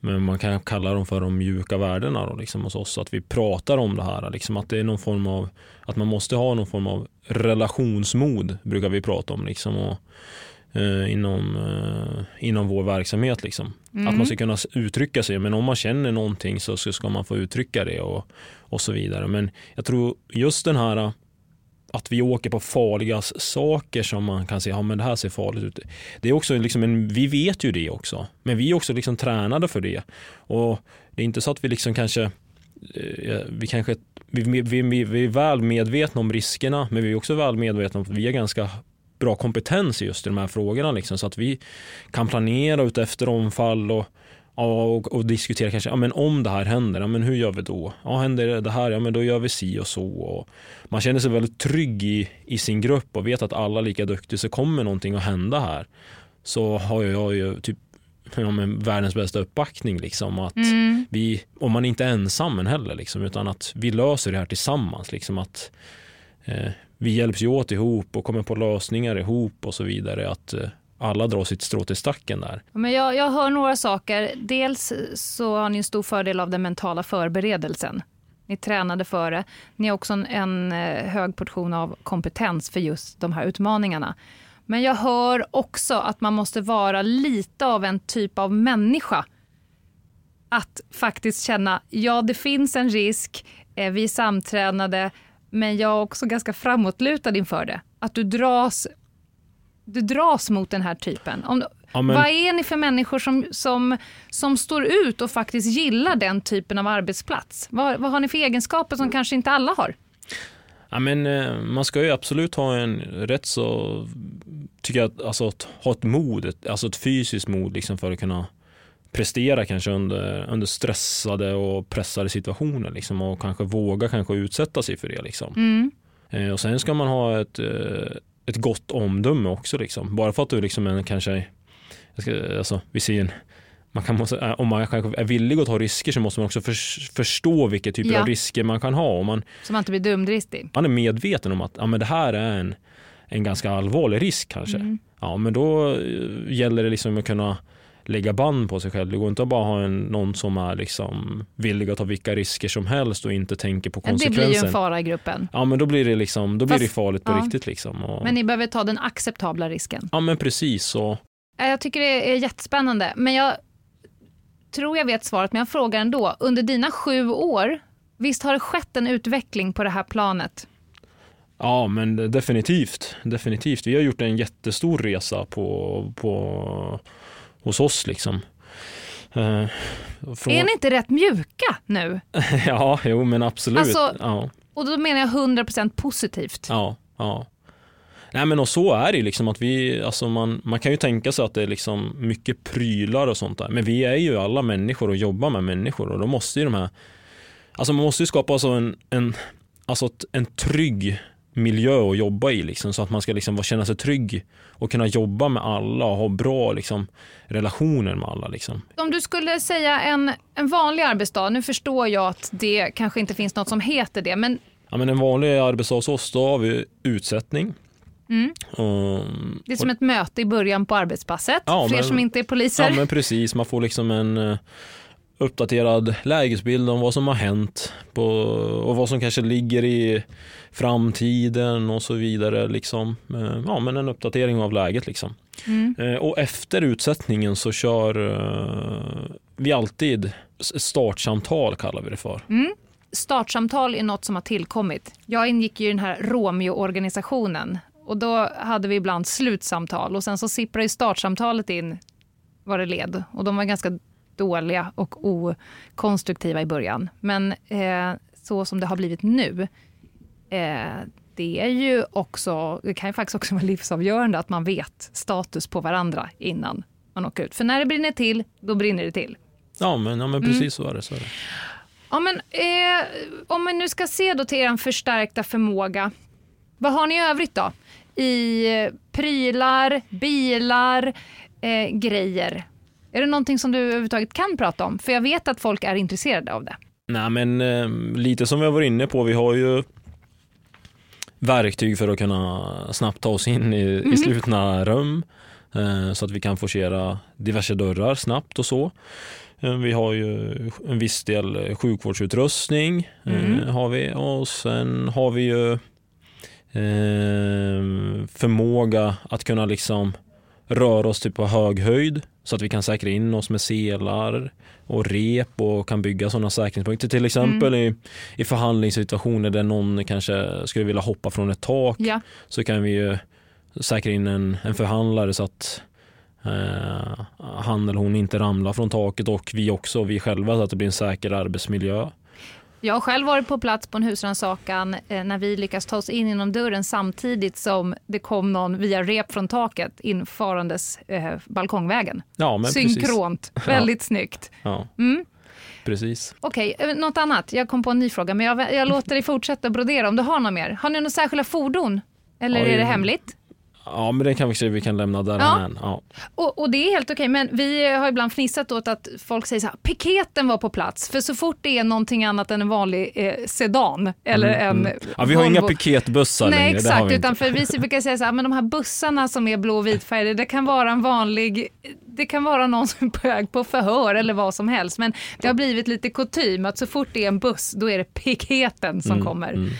men man kan kalla dem för de mjuka värdena då, liksom hos oss. Att vi pratar om det här. Liksom att det är någon form av, att man måste ha någon form av relationsmod brukar vi prata om. Liksom, och, eh, inom, eh, inom vår verksamhet. Liksom. Att man ska kunna uttrycka sig. Men om man känner någonting så, så ska man få uttrycka det och, och så vidare. Men jag tror just den här att vi åker på farliga saker som man kan se, ja men det här ser farligt ut. Det är också liksom en, vi vet ju det också, men vi är också liksom tränade för det. Och det är inte så att vi liksom kanske, eh, vi kanske, vi, vi, vi, vi är väl medvetna om riskerna, men vi är också väl medvetna om att vi har ganska bra kompetens just i de här frågorna liksom, så att vi kan planera ut efter omfall och och, och diskutera kanske, ja, men om det här händer, ja, men hur gör vi då? Ja, händer det här, ja, men då gör vi si och så. Och man känner sig väldigt trygg i, i sin grupp och vet att alla är lika duktiga, så kommer någonting att hända här så har jag ju typ ja, men världens bästa uppbackning. Liksom, att vi, och man är inte ensam heller, liksom, utan att vi löser det här tillsammans. Liksom, att eh, vi hjälps ju åt ihop och kommer på lösningar ihop och så vidare. Att eh, alla drar sitt strå till stacken där. Men jag, jag hör några saker. Dels så har ni en stor fördel av den mentala förberedelsen. Ni tränade för det. Ni har också en, en eh, hög portion av kompetens för just de här utmaningarna. Men jag hör också att man måste vara lite av en typ av människa. Att faktiskt känna, ja det finns en risk, eh, vi är samtränade, men jag är också ganska framåtlutad inför det. Att du dras, du dras mot den här typen. Om, Ja, men- Vad är ni för människor som, som, som står ut och faktiskt gillar den typen av arbetsplats? Vad, vad har ni för egenskaper som kanske inte alla har? Ja, men, eh, man ska ju absolut ha en rätt så, tycker jag, att- alltså, ha ett mod, alltså ett fysiskt mod liksom, för att kunna prestera kanske under, under stressade och pressade situationer liksom, och kanske våga kanske utsätta sig för det. Liksom. Eh, och sen ska man ha ett, eh, ett gott omdöme också. Liksom. Bara för att du liksom är, kanske jag ska, alltså, vi ser en, man kan, måste, eh, om man kanske är villig att ta risker så måste man också för, förstå vilka typer Ja. av risker man kan ha. Om man, Så man inte blir dumdristig. man är medveten om att ja, men det här är en, en ganska allvarlig risk kanske. Mm. Ja, men då eh, gäller det liksom att kunna lägga band på sig själv. Det går inte att bara ha en, någon som är liksom villig att ta vilka risker som helst och inte tänker på Det blir ju en fara i gruppen. Ja men då blir det liksom, då blir Fast- det farligt på ja. riktigt liksom. Och, Men ni behöver ta den acceptabla risken. Ja men precis. Eh, Jag tycker det är jättespännande, men jag tror jag vet svaret, men jag frågar ändå. Under dina sju år, visst har det skett en utveckling på det här planet? Ja men definitivt, definitivt. Vi har gjort en jättestor resa på, på hos oss liksom. Eh, från, Är ni inte rätt mjuka nu? ja, jo men absolut. Alltså- ja, Och då menar jag 100% positivt. ja, ja. Nej men och så är det ju liksom att vi, alltså man, man kan ju tänka sig att det är liksom mycket prylar och sånt där. Men vi är ju alla människor och jobbar med människor och då måste ju de här, alltså man måste ju skapa alltså en, en, alltså en trygg miljö att jobba i liksom, så att man ska liksom känna sig trygg och kunna jobba med alla och ha bra liksom, relationer med alla. Liksom. Om du skulle säga en, en vanlig arbetsdag, nu förstår jag att det kanske inte finns något som heter det, men Ja, men en vanlig arbetsdag hos oss, då har vi utsättning. Mm. Och, det är som ett möte i början på arbetspasset, Ja, för er men- som inte är poliser. Ja men precis, man får liksom en eh, uppdaterad lägesbild om vad som har hänt på, och vad som kanske ligger i framtiden och så vidare. Liksom. Eh, Ja men en uppdatering av läget liksom. Mm. Eh, Och efter utsättningen så kör eh, vi alltid startsamtal kallar vi det för. Startsamtal är något som har tillkommit. Jag ingick ju i den här Romeo-organisationen och då hade vi ibland slutsamtal och sen så sipprade ju startsamtalet in vad det led och de var ganska dåliga och okonstruktiva i början. Men eh, så som det har blivit nu, eh, det är ju också, det kan ju faktiskt också vara livsavgörande att man vet status på varandra innan man åker ut. För när det brinner till, då brinner det till. Ja men, ja, men precis så är det. Så är det. Ja, men, eh, om man nu ska se då till er förstärkta förmåga, vad har ni i övrigt då? I eh, prylar, bilar, eh, grejer. Är det någonting som du överhuvudtaget kan prata om? För jag vet att folk är intresserade av det. Nej men eh, lite som vi har varit inne på, vi har ju verktyg för att kunna snabbt ta oss in i, i slutna rum eh, så att vi kan forcera diverse dörrar snabbt och så. Eh, vi har ju en viss del sjukvårdsutrustning eh, har vi och sen har vi ju eh, förmåga att kunna liksom röra oss typ på hög höjd så att vi kan säkra in oss med selar och rep och kan bygga sådana säkerhetspunkter. Till exempel i, i förhandlingssituationer där någon kanske skulle vilja hoppa från ett tak Ja. så kan vi ju säkra in en, en förhandlare så att eh, han eller hon inte ramlar från taket och vi också, vi själva, så att det blir en säker arbetsmiljö. Jag har själv varit på plats på en husrannsakan eh, när vi lyckas ta oss in genom dörren samtidigt som det kom någon via rep från taket infarandes eh, balkongvägen. Ja, men precis. Synkront, väldigt snyggt. Ja, Mm. precis. Okej, eh, något annat? Jag kom på en ny fråga, men jag, jag låter dig fortsätta brodera om du har något mer. Har ni några särskilda fordon? Eller Oj. är det hemligt? Ja, men det kan vi, vi kan lämna därhän. Ja. Och, och det är helt okej, men vi har ibland fnissat åt att folk säger så här, piketen var på plats. För så fort det är någonting annat än en vanlig eh, sedan eller en Mm, Ja, vi har inga Volvo- piketbussar Nej, längre. exakt. Utan för vi brukar säga så här, men de här bussarna som är blå och vitfärgade, det kan vara en vanlig, det kan vara någon som är på väg på förhör eller vad som helst. Men det har blivit lite kutym att så fort det är en buss, då är det piketen som Mm, kommer.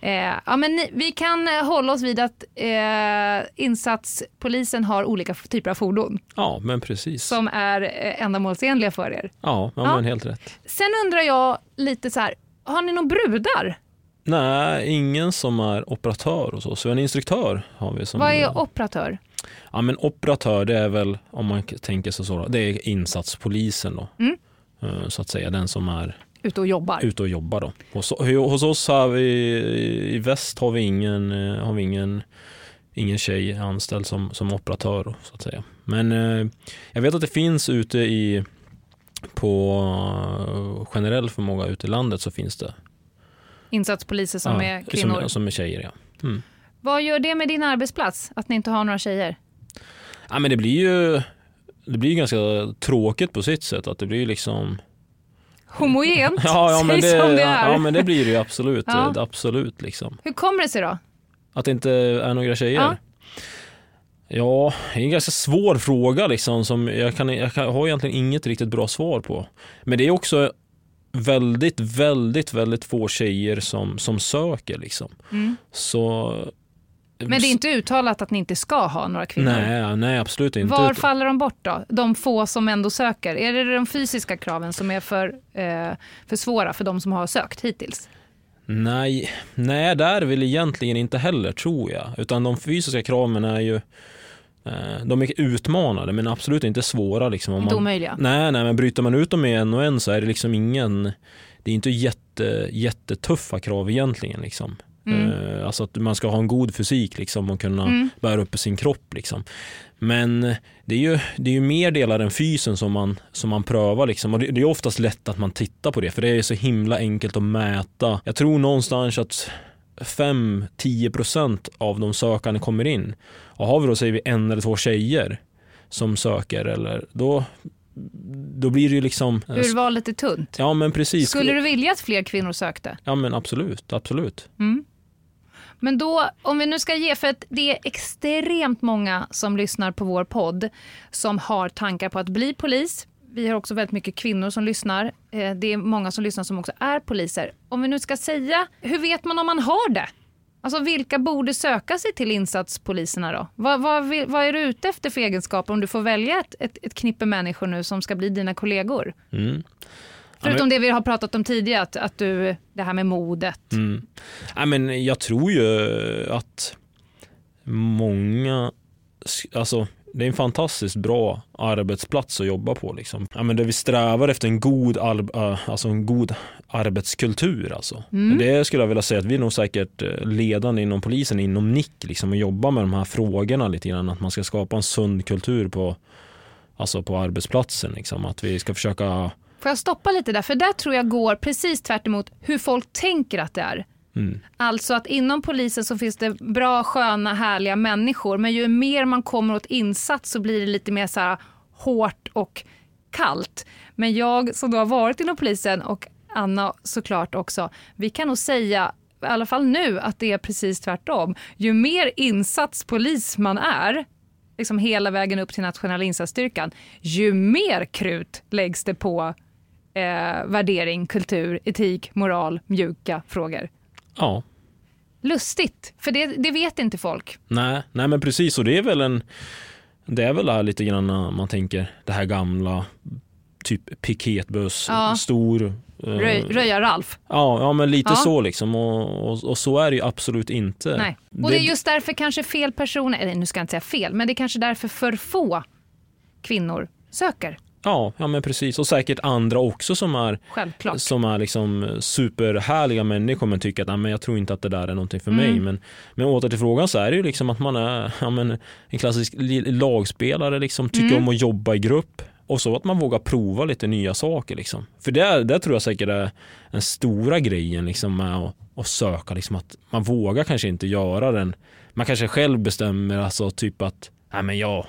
Eh, ja, men ni, vi kan hålla oss vid att eh, insatspolisen har olika typer av fordon Ja, men precis. som är eh, ändamålsenliga för er. Ja, ja, Ja. men helt rätt. Sen undrar jag lite så här, har ni några brudar? Nej, ingen som är operatör och så. Så en instruktör har vi som... Vad är operatör? Ja, men operatör, det är väl, om man tänker sig så, det är insatspolisen då. Mm. Eh, Så att säga, den som är Ute och jobbar? ute och jobbar då. Hos, hos oss har vi, i väst har vi ingen, eh, har vi ingen, ingen tjej anställd som, som operatör så att säga. Men eh, jag vet att det finns ute i, på eh, generell förmåga ute i landet så finns det. Insatspoliser som ja, är kvinnor? Som, som är tjejer ja. Mm. Vad gör det med din arbetsplats, att ni inte har några tjejer? Ja, men det blir ju det blir ganska tråkigt på sitt sätt. Att det blir liksom Homogent, Ja, ja, men det, som det är. ja men det blir det ju absolut. Ja. Det- Absolut liksom. Hur kommer det sig då? Att det inte är några tjejer? Ja. Ja, det är en ganska svår fråga liksom som jag, kan, jag kan, har egentligen inget riktigt bra svar på. Men det är också väldigt, väldigt, väldigt få tjejer som, som söker liksom. Mm. Så... Men det är inte uttalat att ni inte ska ha några kvinnor? Nej, nej absolut inte. Var faller de bort då? De få som ändå söker? Är det de fysiska kraven som är för, eh, för svåra för de som har sökt hittills? Nej, nej, det är det väl egentligen inte heller tror jag. Utan de fysiska kraven är ju eh, de är utmanade men absolut inte svåra. Liksom, om Inte man, omöjliga? nej, nej, men bryter man ut dem i en och en så är det liksom ingen Det är inte jätte, jättetuffa krav egentligen. Liksom. Mm. Eh, alltså att man ska ha en god fysik liksom, och kunna Mm. bära upp sin kropp. Liksom. Men det är, ju, det är ju mer delar än fysen som man, som man prövar. Liksom. Och det, det är oftast lätt att man tittar på det för det är så himla enkelt att mäta. Jag tror någonstans att 5-10% av de sökande kommer in. Och har vi då säger vi en eller två tjejer som söker eller då, då blir det ju liksom Urvalet är tunt. Ja men precis. Skulle du vilja att fler kvinnor sökte? Ja men absolut, absolut. Mm. Men då, om vi nu ska ge, för att det är extremt många som lyssnar på vår podd som har tankar på att bli polis. Vi har också väldigt mycket kvinnor som lyssnar. Eh, det är många som lyssnar som också är poliser. Om vi nu ska säga, hur vet man om man har det? Alltså vilka borde söka sig till insatspoliserna då? Vad, vad, vad är du ute efter för egenskaper om du får välja ett, ett, ett knippe människor nu som ska bli dina kollegor? Mm. Förutom det vi har pratat om tidigare, att, att du, det här med modet. Mm. Nej, men jag tror ju att många, alltså det är en fantastiskt bra arbetsplats att jobba på. Liksom. Ja, men där vi strävar efter en god, äh, alltså en god arbetskultur. Alltså. Mm. Det skulle jag vilja säga att vi är nog säkert eh, ledande inom polisen, inom NIC, liksom, och jobbar med de här frågorna lite grann. Att man ska skapa en sund kultur på, alltså på arbetsplatsen. Liksom. Att vi ska försöka Får jag stoppa lite där? För där tror jag går precis tvärt hur folk tänker att det är. mm, Alltså att inom polisen så finns det bra, sköna, härliga människor. Men ju mer man kommer åt insats så blir det lite mer så här hårt och kallt. Men jag som då har varit inom polisen och Anna såklart också. Vi kan nog säga, i alla fall nu, att det är precis tvärtom. Ju mer insatspolis man är, liksom hela vägen upp till nationella insatsstyrkan, ju mer krut läggs det på eh, värdering, kultur, etik, moral, mjuka frågor. ja, Lustigt, för det, det vet inte folk. Nej, nej men precis och det är väl en Det är väl lite grann man tänker det här gamla Typ piketbuss, Ja. stor eh, Röj, Röja-Ralf. ja, ja men lite Ja. så liksom och, och, och så är det ju absolut inte. Nej. Och det är just därför kanske fel personer, eller nu ska jag inte säga fel, men det är kanske därför för få kvinnor söker. Ja, ja men precis och säkert andra också som är Självklart. som är liksom superhärliga människor men tycker att "Nej, men jag tror inte att det där är någonting för Mm. mig. Men, men åter till frågan så är det ju liksom att man är ja, men, en klassisk lagspelare, liksom, tycker Mm. om att jobba i grupp och så att man vågar prova lite nya saker. Liksom. För det, det tror jag säkert är den stora grejen liksom, med att, att söka, liksom, att man vågar kanske inte göra den. Man kanske själv bestämmer alltså, typ att Nej, men jag,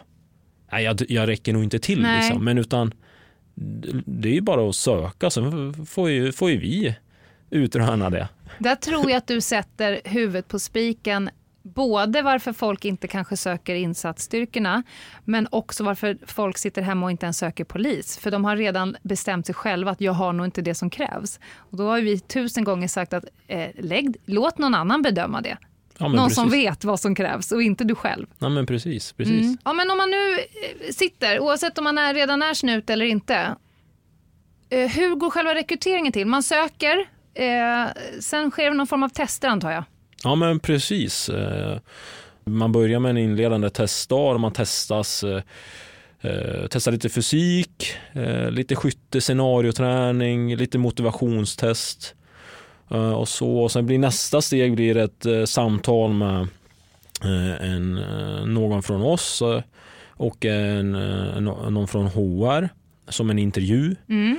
nej, jag, jag räcker nog inte till. Nej. Liksom. Men utan det är ju bara att söka, sen får ju, får ju vi utröna det. Där tror jag att du sätter huvudet på spiken. Både varför folk inte kanske söker insatsstyrkorna, men också varför folk sitter hemma och inte ens söker polis. För de har redan bestämt sig själva att jag har nog inte det som krävs. Och då har vi tusen gånger sagt att eh, lägg, låt någon annan bedöma det. Ja, någon precis. som vet vad som krävs och inte du själv. Ja, men precis. precis. Mm. Ja, men om man nu eh, sitter, oavsett om man är, redan är snut eller inte, eh, hur går själva rekryteringen till? Man söker, eh, sen sker någon form av tester antar jag. Ja, men precis. Eh, Man börjar med en inledande testdag och man testas eh, testar lite fysik, eh, lite skytte, scenarioträning, lite motivationstest och så. Och sen blir nästa steg blir ett eh, samtal med eh, en, eh, någon från oss eh, och en, eh, nå- någon från HR som en intervju. Mm.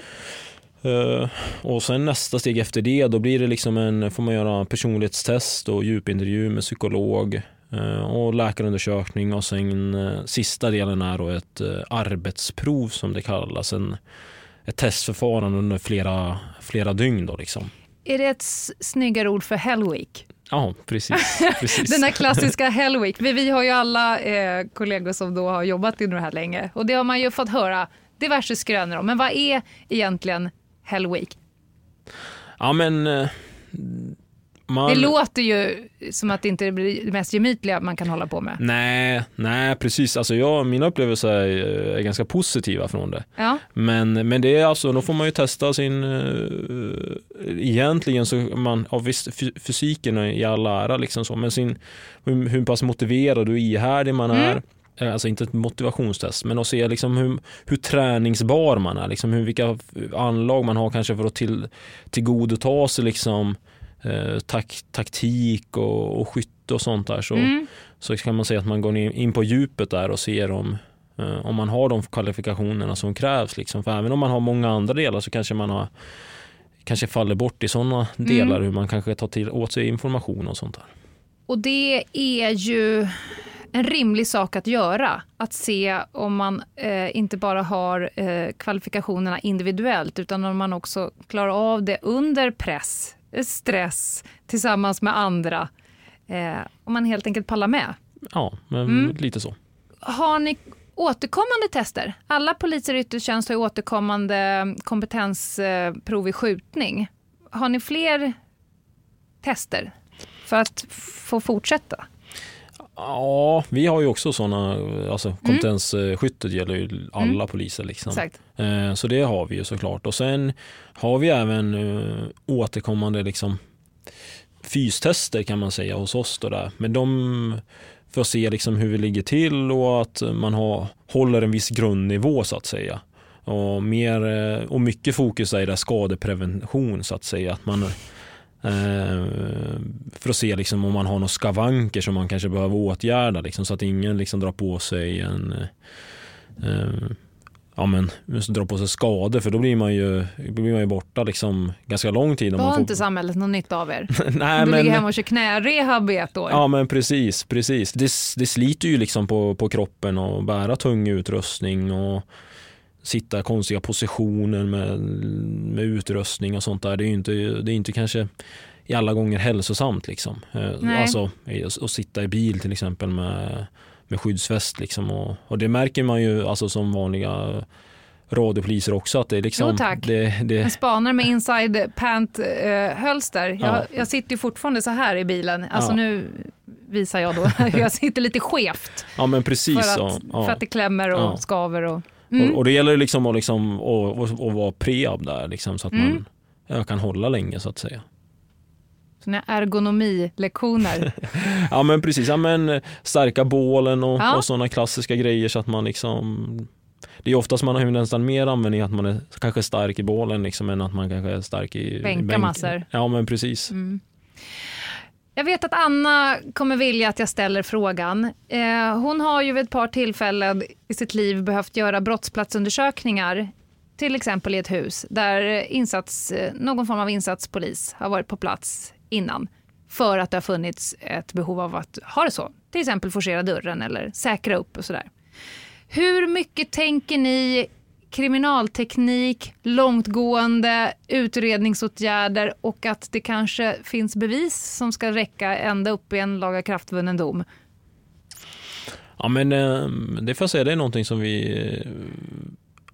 Eh, och sen nästa steg efter det, då blir det liksom en, får man göra personlighetstest och djupintervju med psykolog. Eh, och läkarundersökning och sen eh, sista delen är då ett eh, arbetsprov som det kallas. En, ett testförfarande under flera, flera dygn. Då liksom. Är det ett snyggare ord för Hell Week? Ja, precis. precis. Den här klassiska Hell Week. Vi, vi har ju alla eh, kollegor som då har jobbat inom det här länge och det har man ju fått höra diverse skrönor om. Men vad är egentligen Hell Week? Ja, men... Man... Det låter ju som att det inte blir det mest gemytliga man kan hålla på med. Nej, nej precis. Alltså jag, mina upplevelser är, är ganska positiva från det. Ja. Men, men det är alltså, då får man ju testa sin... Uh, egentligen så, man, ja, visst fy- fysiken är i all ära liksom så, men sin, hur, hur pass motiverad och ihärdig man Mm. är. Eh, Alltså inte ett motivationstest, men att se liksom hur, hur träningsbar man är, liksom hur, vilka anlag man har kanske för att till, tillgodota sig liksom, eh, tak, taktik och, och skytte och sånt där. Så, Mm. så kan man säga att man går in, på djupet där och ser om, eh, om man har de kvalifikationerna som krävs. Liksom. För även om man har många andra delar så kanske man har kanske faller bort i sådana Mm. delar hur man kanske tar till åt sig information och sånt där. Och det är ju en rimlig sak att göra. Att se om man eh, inte bara har eh, kvalifikationerna individuellt utan om man också klarar av det under press, stress, tillsammans med andra. Eh, om man helt enkelt pallar med. Ja, men Mm. lite så. Har ni återkommande tester? Alla poliser i yttre tjänst har ju återkommande kompetensprov i skjutning. Har ni fler tester för att få fortsätta? Ja, vi har ju också sådana, alltså kompetensskyttet gäller ju alla Mm. poliser. Liksom. Exakt. Eh, så det har vi ju såklart. Och sen har vi även eh, återkommande liksom fystester kan man säga hos oss. Då där. Men de för att se liksom hur vi ligger till och att man har, håller en viss grundnivå så att säga. Och, mer, eh, och mycket fokus är där skadeprevention så att säga. Att man, eh, för att se liksom om man har några skavanker som man kanske behöver åtgärda liksom, så att ingen liksom drar på sig en eh, ja, men, drar på sig skador för då blir man ju, blir man ju borta liksom ganska lång tid. Då har får- inte samhället någon nytta av er. Nej, du men, ligger hemma och kör knärehab i ett år. Ja men precis, precis. Det, det sliter ju liksom på, på kroppen och bära tung utrustning och sitta i konstiga positioner med, med utrustning och sånt där. Det är ju inte, det är inte kanske i alla gånger hälsosamt liksom. Eh, Nej. Alltså att sitta i bil till exempel med, med skyddsväst liksom och, och det märker man ju alltså som vanliga radiopoliser också att det är liksom Jo, tack. Det, det, En spanare med inside pant eh, hölster. Jag, Ja. jag sitter ju fortfarande så här i bilen. Alltså Ja. nu visar jag då hur jag sitter lite skevt ja men precis. för att, ja. för att det klämmer och skaver. Och, mm. Och, och det gäller liksom att, liksom, att, att, att vara preab där liksom, så att Mm. man ja, kan hålla länge så att säga. Såna ergonomilektioner. Ja men precis, ja, men stärka bålen och, Ja. och sådana klassiska grejer så att man liksom det är oftast man har nästan mer användning att man är kanske stark i bålen liksom, än att man kanske är stark i Bänka bänken. massor. Ja men precis. Mm. Jag vet att Anna kommer vilja att jag ställer frågan. Eh, hon har ju vid ett par tillfällen i sitt liv behövt göra brottsplatsundersökningar, till exempel i ett hus där insats, eh, någon form av insatspolis har varit på plats innan för att det har funnits ett behov av att ha det så. Till exempel forcera dörren eller säkra upp och sådär. Hur mycket tänker ni kriminalteknik, långtgående utredningsåtgärder och att det kanske finns bevis som ska räcka ända upp i en lagakraftvunnen dom? Ja men ehm, det får jag säga, det är någonting som vi eh,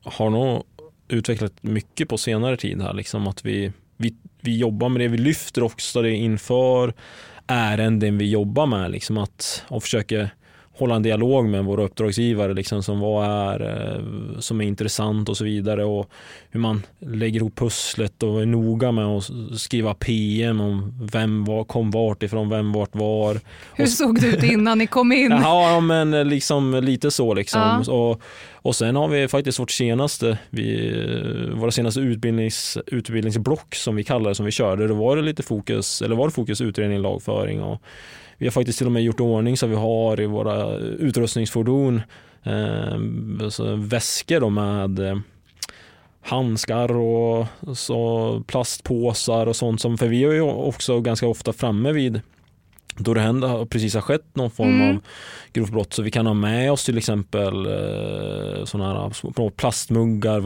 har nog utvecklat mycket på senare tid här. Liksom att vi, vi, vi jobbar med det, vi lyfter också det inför ärenden vi jobbar med. Liksom att, och försöker hålla en dialog med våra uppdragsgivare liksom, som vad är eh, som är intressant och så vidare och hur man lägger ihop pusslet och är noga med att skriva PM om vem var, kom vart ifrån, vem vart var. Hur såg det ut innan ni kom in? Ja, men liksom lite så liksom. Ja. Och, och sen har vi faktiskt vårt senaste, vi, våra senaste utbildnings, utbildningsblock som vi kallar det, som vi körde. Då var det lite fokus, eller var det fokus utredning, lagföring och vi har faktiskt till och med gjort i ordning så vi har i våra utrustningsfordon eh, väskor då med eh, handskar och så plastpåsar och sånt som, för vi är ju också ganska ofta framme vid då det händer, precis har skett någon form Mm. av grovt brott så vi kan ha med oss till exempel eh, sådana här små plastmuggar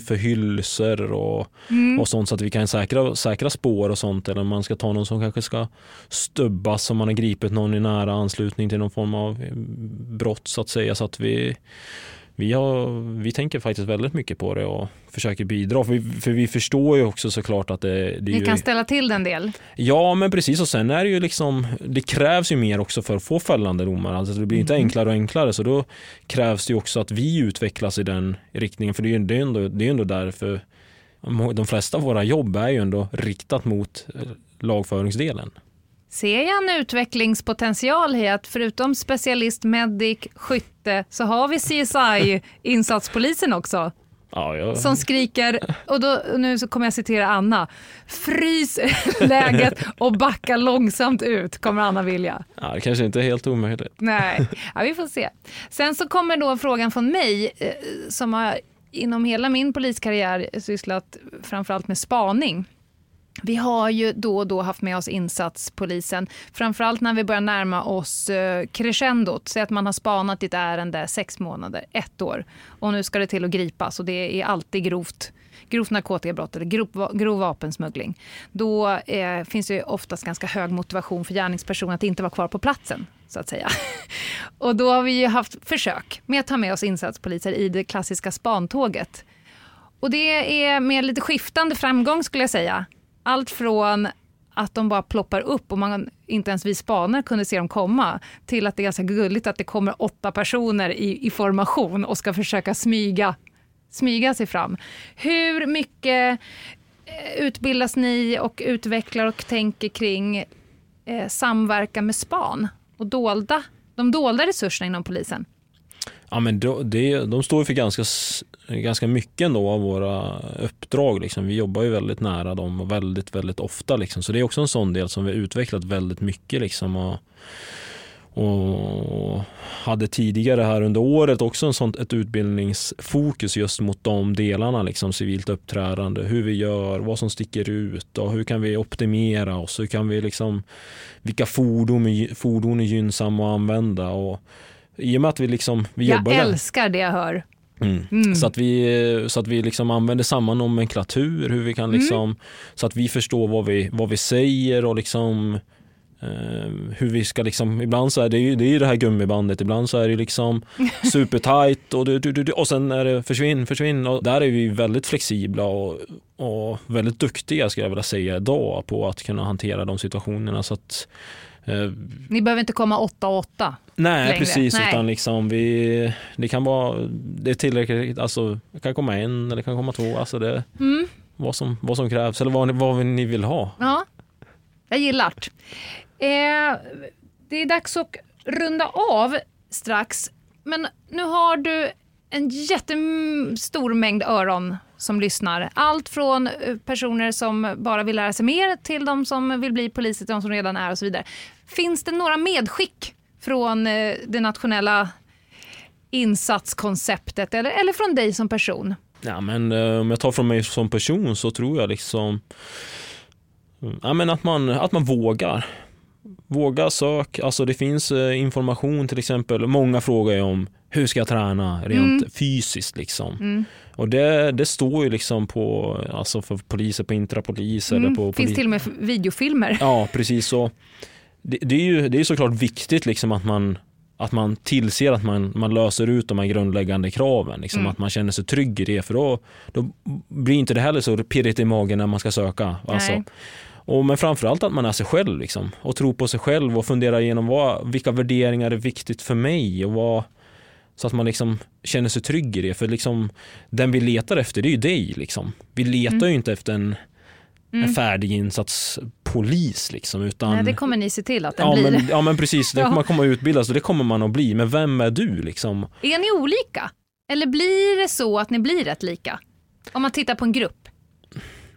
för hylsor och, Mm. och sånt så att vi kan säkra, säkra spår och sånt eller man ska ta någon som kanske ska stubbas om man har gripit någon i nära anslutning till någon form av eh, brott så att säga så att vi vi, har, vi tänker faktiskt väldigt mycket på det och försöker bidra. För vi, för vi förstår ju också såklart att det, det Ni ju... kan ställa till den del. Ja, men precis. Och sen är det ju liksom, det krävs ju mer också för att få fällande domar. Alltså det blir inte enklare och enklare. Så då krävs det ju också att vi utvecklas i den riktningen. För det är ju det är ändå, det är ändå därför de flesta av våra jobb är ju ändå riktat mot lagföringsdelen. Ser jag en utvecklingspotential i att förutom specialist, medic, skytte så har vi CSI-insatspolisen också Ja, jag, som skriker, och, då, nu så kommer jag citera Anna, frys läget och backa långsamt ut, kommer Anna vilja. ja, det kanske inte är helt omöjligt. Nej, ja, vi får se. Sen så kommer då frågan från mig eh, som har inom hela min poliskarriär sysslat framförallt med spaning. Vi har ju då och då haft med oss insatspolisen, framförallt när vi börjar närma oss eh, crescendot. Säg att man har spanat i ett ärende sex månader, ett år och nu ska det till att gripas och det är alltid grovt grovt narkotikabrott eller grov, grov vapensmuggling. Då eh, finns det ju oftast ganska hög motivation för gärningspersonen att inte vara kvar på platsen, så att säga. Och då har vi ju haft försök med att ta med oss insatspoliser i det klassiska spantåget. Och det är med lite skiftande framgång skulle jag säga. Allt från att de bara ploppar upp och man inte ens vi spanare kunde se dem komma till att det är ganska gulligt att det kommer åtta personer i, i formation och ska försöka smyga, smyga sig fram. Hur mycket eh, utbildas ni och utvecklar och tänker kring eh, samverkan med span och dolda, de dolda resurserna inom polisen? Ja, men de, de står ju för ganska, ganska mycket ändå av våra uppdrag. Liksom. Vi jobbar ju väldigt nära dem och väldigt, väldigt ofta. Liksom. Så det är också en sån del som vi har utvecklat väldigt mycket. Liksom. Och, och hade tidigare här under året också en sånt, ett utbildningsfokus just mot de delarna, liksom civilt uppträdande, hur vi gör, vad som sticker ut och hur kan vi optimera oss, hur kan vi liksom, vilka fordon, är- fordon är gynnsamma att använda och i och med att vi liksom, vi Jag jobbar älskar det jag hör. Mm. Mm. Så att vi, så att vi liksom använder samma nomenklatur, hur vi kan Mm. liksom, så att vi förstår vad vi, vad vi säger och liksom eh, hur vi ska liksom, ibland så är det ju det, är ju det här gummibandet, ibland så är det liksom supertight och, du, du, du, och sen är det försvinn, försvinn och där är vi väldigt flexibla och, och väldigt duktiga skulle jag vilja säga idag på att kunna hantera de situationerna så att Ni behöver inte komma åtta och åtta. Nej längre. precis, Nej. utan liksom vi, det kan vara, det är tillräckligt, alltså det kan komma en eller kan komma två, alltså det Mm. vad som, vad som krävs eller vad, vad ni vill ha. Ja, jag gillar det. Eh, det är dags att runda av strax. Men nu har du en jättestor mängd öron som lyssnar. Allt från eh, personer som bara vill lära sig mer till de som vill bli poliser, till de som redan är och så vidare. Finns det några medskick från eh, det nationella insatskonceptet eller, eller från dig som person? Ja, men eh, om jag tar från mig som person så tror jag liksom ja, men att, man, att man vågar. Våga sök, alltså det finns eh, information till exempel, många frågar ju om hur ska jag träna rent Mm. fysiskt liksom. Mm. Och det, det står ju liksom på, alltså för poliser på Intrapolis eller Mm. på Finns poli- till och med videofilmer. Ja, precis så. Det, det är ju det är såklart viktigt liksom att man att man tillser att man, man löser ut de här grundläggande kraven. Liksom, Mm. Att man känner sig trygg i det. För då, då blir inte det heller så pirrigt i magen när man ska söka. Alltså. Och, men framförallt att man är sig själv. Liksom, och tror på sig själv och funderar igenom vad, vilka värderingar är viktigt för mig. Och vad, så att man liksom känner sig trygg i det. För liksom, den vi letar efter det är ju dig. Liksom. Vi letar Mm. ju inte efter en, Mm. en färdiginsatspolis. Liksom, utan, Nej, det kommer ni se till att den ja, blir. men, ja men precis, det Ja. kommer man komma att utbildas och det kommer man att bli. Men vem är du? Liksom? Är ni olika? Eller blir det så att ni blir rätt lika? Om man tittar på en grupp.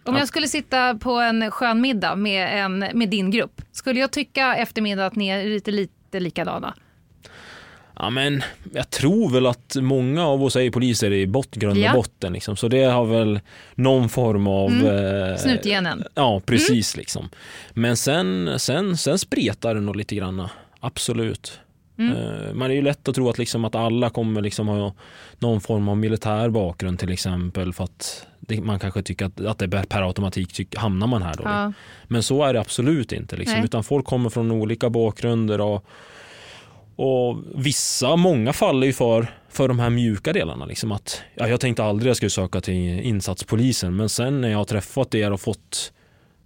Om Ja. jag skulle sitta på en skön middag med, en, med din grupp, skulle jag tycka eftermiddag att ni är lite, lite likadana? Ja, men jag tror väl att många av oss är poliser i bot, grund och Ja. botten. Liksom. Så det har väl någon form av... Mm. Eh, Snutgenen. Ja, precis. Liksom. Men sen, sen, sen spretar det nog lite grann. Absolut. Mm. Eh, Man är ju lätt att tro att, liksom, att alla kommer liksom ha någon form av militär bakgrund till exempel för att det, man kanske tycker att, att det per automatik tyck, hamnar man här då. Ja. Men så är det absolut inte. Liksom. Nej. Utan folk kommer från olika bakgrunder och, och vissa, många faller ju för, för de här mjuka delarna. Liksom att, ja, jag tänkte aldrig jag skulle söka till insatspolisen men sen när jag har träffat er och fått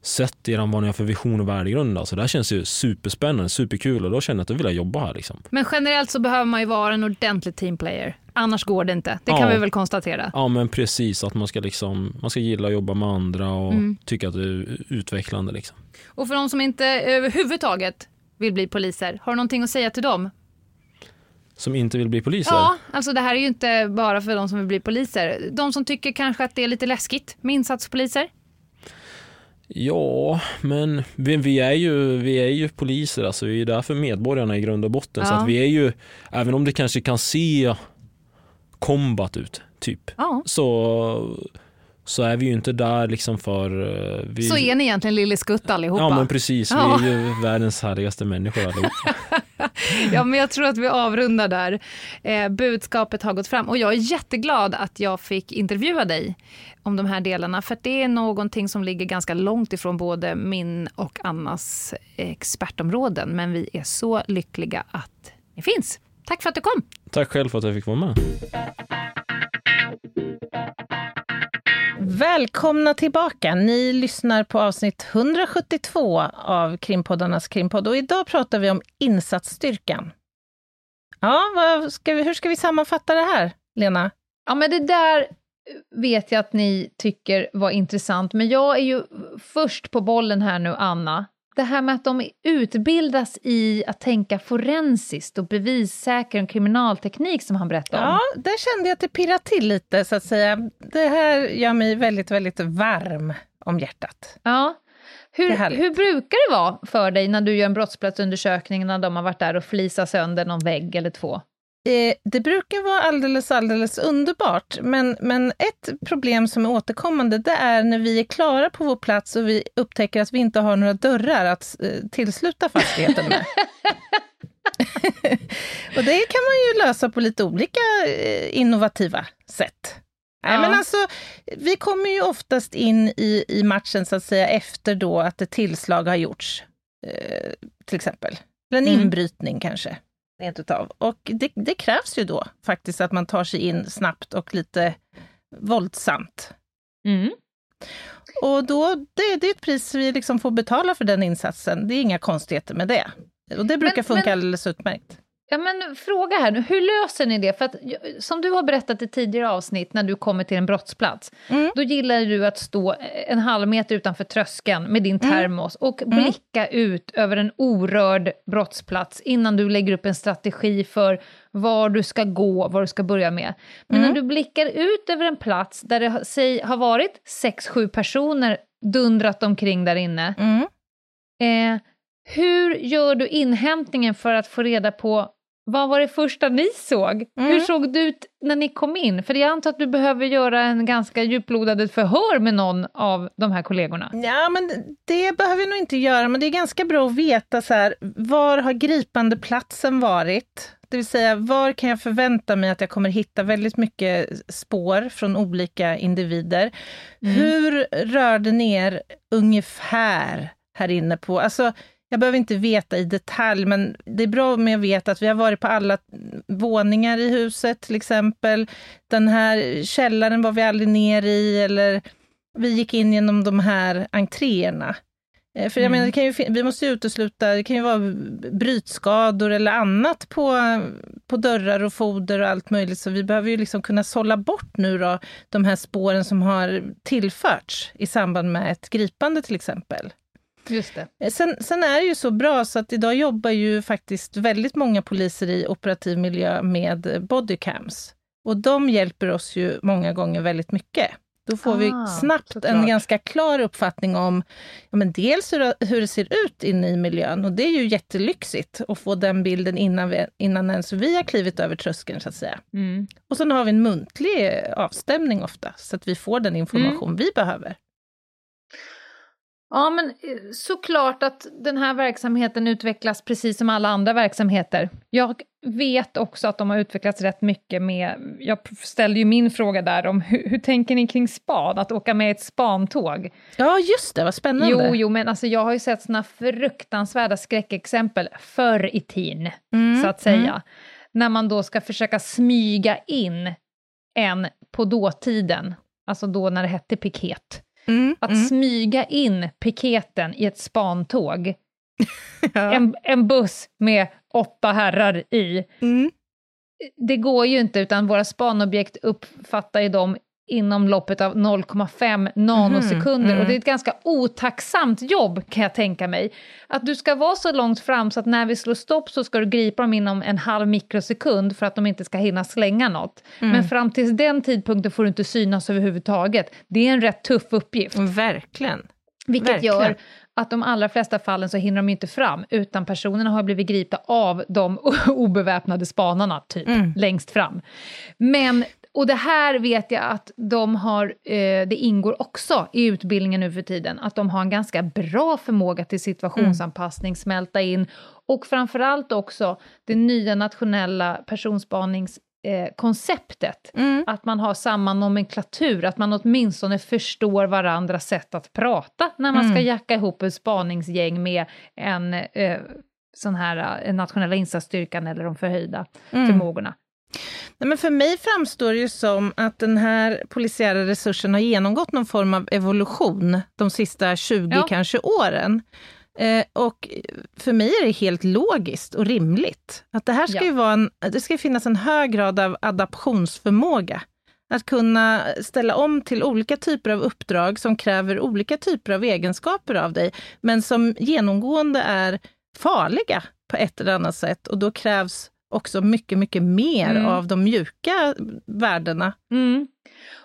sett er vad ni har för vision och värdegrund. Alltså, det här känns ju superspännande, superkul och då känner jag att då vill jag jobba här. Liksom. Men generellt så behöver man ju vara en ordentlig teamplayer. Annars går det inte. Det kan Ja. vi väl konstatera. Ja men precis, att man ska, liksom, man ska gilla att jobba med andra och Mm. tycka att det är utvecklande. Liksom. Och för de som inte överhuvudtaget vill bli poliser, har du någonting att säga till dem? Som inte vill bli poliser. Ja, alltså det här är ju inte bara för de som vill bli poliser. De som tycker kanske att det är lite läskigt med insatspoliser. Ja, men vi, vi, är ju, vi är ju poliser, alltså vi är där för medborgarna i grund och botten. Så Ja. att vi är ju, även om det kanske kan se combat ut, typ, Ja. så, så är vi ju inte där liksom för... eh, Vi, Så är ni egentligen Lille Skutt allihopa. Ja men precis, Ja. vi är ju världens härligaste människor allihopa. Ja, men jag tror att vi avrundar där. Eh, budskapet har gått fram och jag är jätteglad att jag fick intervjua dig om de här delarna, för det är någonting som ligger ganska långt ifrån både min och Annas expertområden, men vi är så lyckliga att ni finns. Tack för att du kom. Tack själv för att jag fick vara med. Välkomna tillbaka! Ni lyssnar på avsnitt 172 av Krimpoddarnas krimpodd och idag pratar vi om insatsstyrkan. Ja, vad ska vi, hur ska vi sammanfatta det här, Lena? Ja, men det där vet jag att ni tycker var intressant, men jag är ju först på bollen här nu, Anna. Det här med att de utbildas i att tänka forensiskt och bevissäker kriminalteknik som han berättade om. Ja, där kände jag att det pirrade till lite, så att säga. Det här gör mig väldigt, väldigt varm om hjärtat. Ja. Hur, hur brukar det vara för dig när du gör en brottsplatsundersökning när de har varit där och flisat sönder någon vägg eller två? Eh, det brukar vara alldeles, alldeles underbart, men, men ett problem som är återkommande, det är när vi är klara på vår plats och vi upptäcker att vi inte har några dörrar att eh, tillsluta fastigheten med. och det kan man ju lösa på lite olika eh, innovativa sätt. Nej, Ja. men alltså, vi kommer ju oftast in i, i matchen så att säga efter då att ett tillslag har gjorts, eh, till exempel. Eller en Mm. inbrytning kanske, rent utav. Och det, det krävs ju då faktiskt att man tar sig in snabbt och lite våldsamt. Mm. Och då, det, det är ett pris vi liksom får betala för den insatsen. Det är inga konstigheter med det. Och det brukar Men- funka men- alldeles utmärkt. Ja, men fråga här nu, hur löser ni det? För att, som du har berättat i tidigare avsnitt när du kommer till en brottsplats, Mm. då gillar du att stå en halv meter utanför tröskeln med din termos och Mm. blicka ut över en orörd brottsplats innan du lägger upp en strategi för var du ska gå, vad du ska börja med. Men Mm. när du blickar ut över en plats där det har- säg, har varit sex, sju personer dundrat omkring där inne, Mm. Eh, hur gör du inhämtningen för att få reda på vad var det första ni såg? Mm. Hur såg det ut när ni kom in? För jag antar att du behöver göra en ganska djuplodad förhör med någon av de här kollegorna. Ja, men det behöver vi nog inte göra, men det är ganska bra att veta så här, var har gripande platsen varit? Det vill säga, var kan jag förvänta mig att jag kommer hitta väldigt mycket spår från olika individer? Mm. Hur rörde ni er ungefär här inne på? Alltså, jag behöver inte veta i detalj, men det är bra med att veta att vi har varit på alla våningar i huset till exempel. Den här källaren var vi aldrig ner i, eller vi gick in genom de här entréerna. Eh, För jag Mm. menar, kan ju, vi måste ju utesluta, det kan ju vara brytskador eller annat på, på dörrar och foder och allt möjligt, så vi behöver ju liksom kunna sålla bort nu då de här spåren som har tillförts i samband med ett gripande till exempel. Just det. Eh, Sen, sen är det ju så bra så att idag jobbar ju faktiskt väldigt många poliser i operativ miljö med bodycams. Och de hjälper oss ju många gånger väldigt mycket. Då får vi Ah, snabbt såklart. en ganska klar uppfattning om ja, men dels hur, det- hur det ser ut inne i miljön. Och det är ju jättelyxigt att få den bilden innan, vi, innan ens vi har klivit över tröskeln, så att säga. Mm. Och sen har vi en muntlig avstämning ofta, så att vi får den information Mm. vi behöver. Ja, men eh, såklart att den här verksamheten utvecklas precis som alla andra verksamheter. Jag vet också att de har utvecklats rätt mycket med... Jag ställde ju min fråga där om hur, hur tänker ni kring span, att åka med ett spantåg? Ja, just det, vad spännande. Jo, jo, men alltså jag har ju sett såna fruktansvärda skräckexempel förr i tiden, Mm, så att säga. När man då ska försöka smyga in en på dåtiden, alltså då när det hette piket. Mm, Att mm, smyga in piketen i ett spantåg, ja. en, en buss med åtta herrar i. Mm. Det går ju inte, utan våra spanobjekt uppfattar ju dem inom loppet av 0,5 nanosekunder. mm. Och det är ett ganska otacksamt jobb, kan jag tänka mig. Att du ska vara så långt fram så att när vi slår stopp så ska du gripa dem inom en halv mikrosekund för att de inte ska hinna slänga något. Mm. Men fram till den tidpunkten får du inte synas överhuvudtaget. Det är en rätt tuff uppgift. Verkligen. Vilket Verkligen. gör att de allra flesta fallen så hinner de inte fram, utan personerna har blivit gripna av de obeväpnade spanarna, typ, Mm. längst fram. Men, och det här vet jag att de har, eh, det ingår också i utbildningen nu för tiden, att de har en ganska bra förmåga till situationsanpassning, smälta in, och framförallt också det nya nationella personspaningskonceptet, eh, konceptet. Mm. Att man har samma nomenklatur, att man åtminstone förstår varandras sätt att prata när man ska Mm. jacka ihop ett spaningsgäng med en eh, sån här eh, nationella insatsstyrkan eller de förhöjda Mm. förmågorna. Nej, men för mig framstår det ju som att den här polisiära resursen har genomgått någon form av evolution de sista 20 Ja. kanske åren. Eh, och för mig är det helt logiskt och rimligt. Att det här ska Ja. ju vara en, det ska finnas en hög grad av adaptionsförmåga. Att kunna ställa om till olika typer av uppdrag som kräver olika typer av egenskaper av dig, men som genomgående är farliga på ett eller annat sätt. Och då krävs också mycket, mycket mer Mm. av de mjuka värdena. Mm.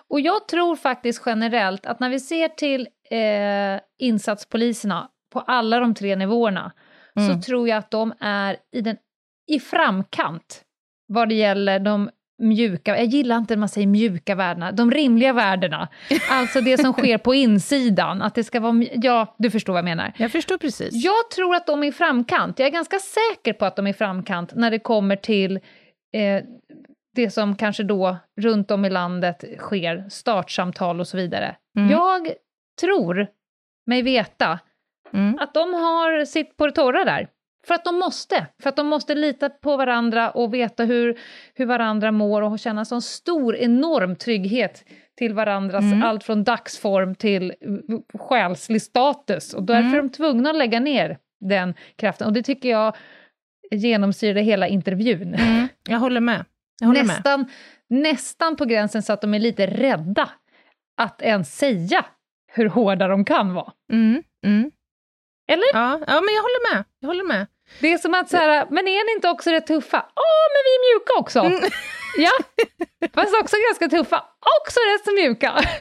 Och jag tror faktiskt generellt att när vi ser till eh, insatspoliserna på alla de tre nivåerna, Mm. så tror jag att de är i, den, i framkant vad det gäller de mjuka, jag gillar inte när man säger mjuka värdena, de rimliga värdena. Alltså det som sker på insidan, att det ska vara, ja, du förstår vad jag menar. Jag förstår precis. Jag tror att de är i framkant. Jag är ganska säker på att de är i framkant när det kommer till eh, det som kanske då runt om i landet sker, startsamtal och så vidare. Mm. Jag tror mig veta Mm. att de har sitt på det torra där. För att de måste. För att de måste lita på varandra och veta hur, hur varandra mår och känna sån stor, enorm trygghet till varandras, Mm. allt från dagsform till själslig status. Och därför Mm. är de tvungna att lägga ner den kraften. Och det tycker jag genomsyrade hela intervjun. Mm. Jag håller med. Jag håller med. Nästan, nästan på gränsen så att de är lite rädda att ens säga hur hårda de kan vara. Mm. Mm. Eller? Ja, ja, men jag håller med. Jag håller med. Det är som att så här, men är ni inte också rätt tuffa? Ja, men vi är mjuka också. Mm. Ja, fast också ganska tuffa. Också rätt så mjuka.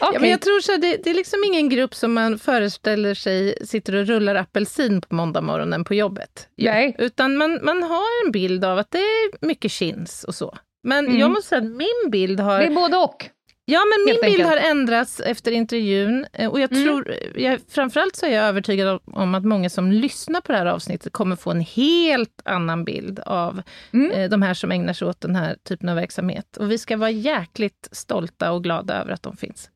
Ja, Okej. men jag tror så här, det, det är liksom ingen grupp som man föreställer sig sitter och rullar apelsin på måndag morgonen på jobbet. Nej. Utan man, man har en bild av att det är mycket chins och så. Men Mm. jag måste säga att min bild har... Det är både och. Ja, men min bild har ändrats efter intervjun. eh, Och jag Mm. tror, jag, framförallt så är jag övertygad om, om att många som lyssnar på det här avsnittet kommer få en helt annan bild av Mm. eh, de här som ägnar sig åt den här typen av verksamhet. Och vi ska vara jäkligt stolta och glada över att de finns.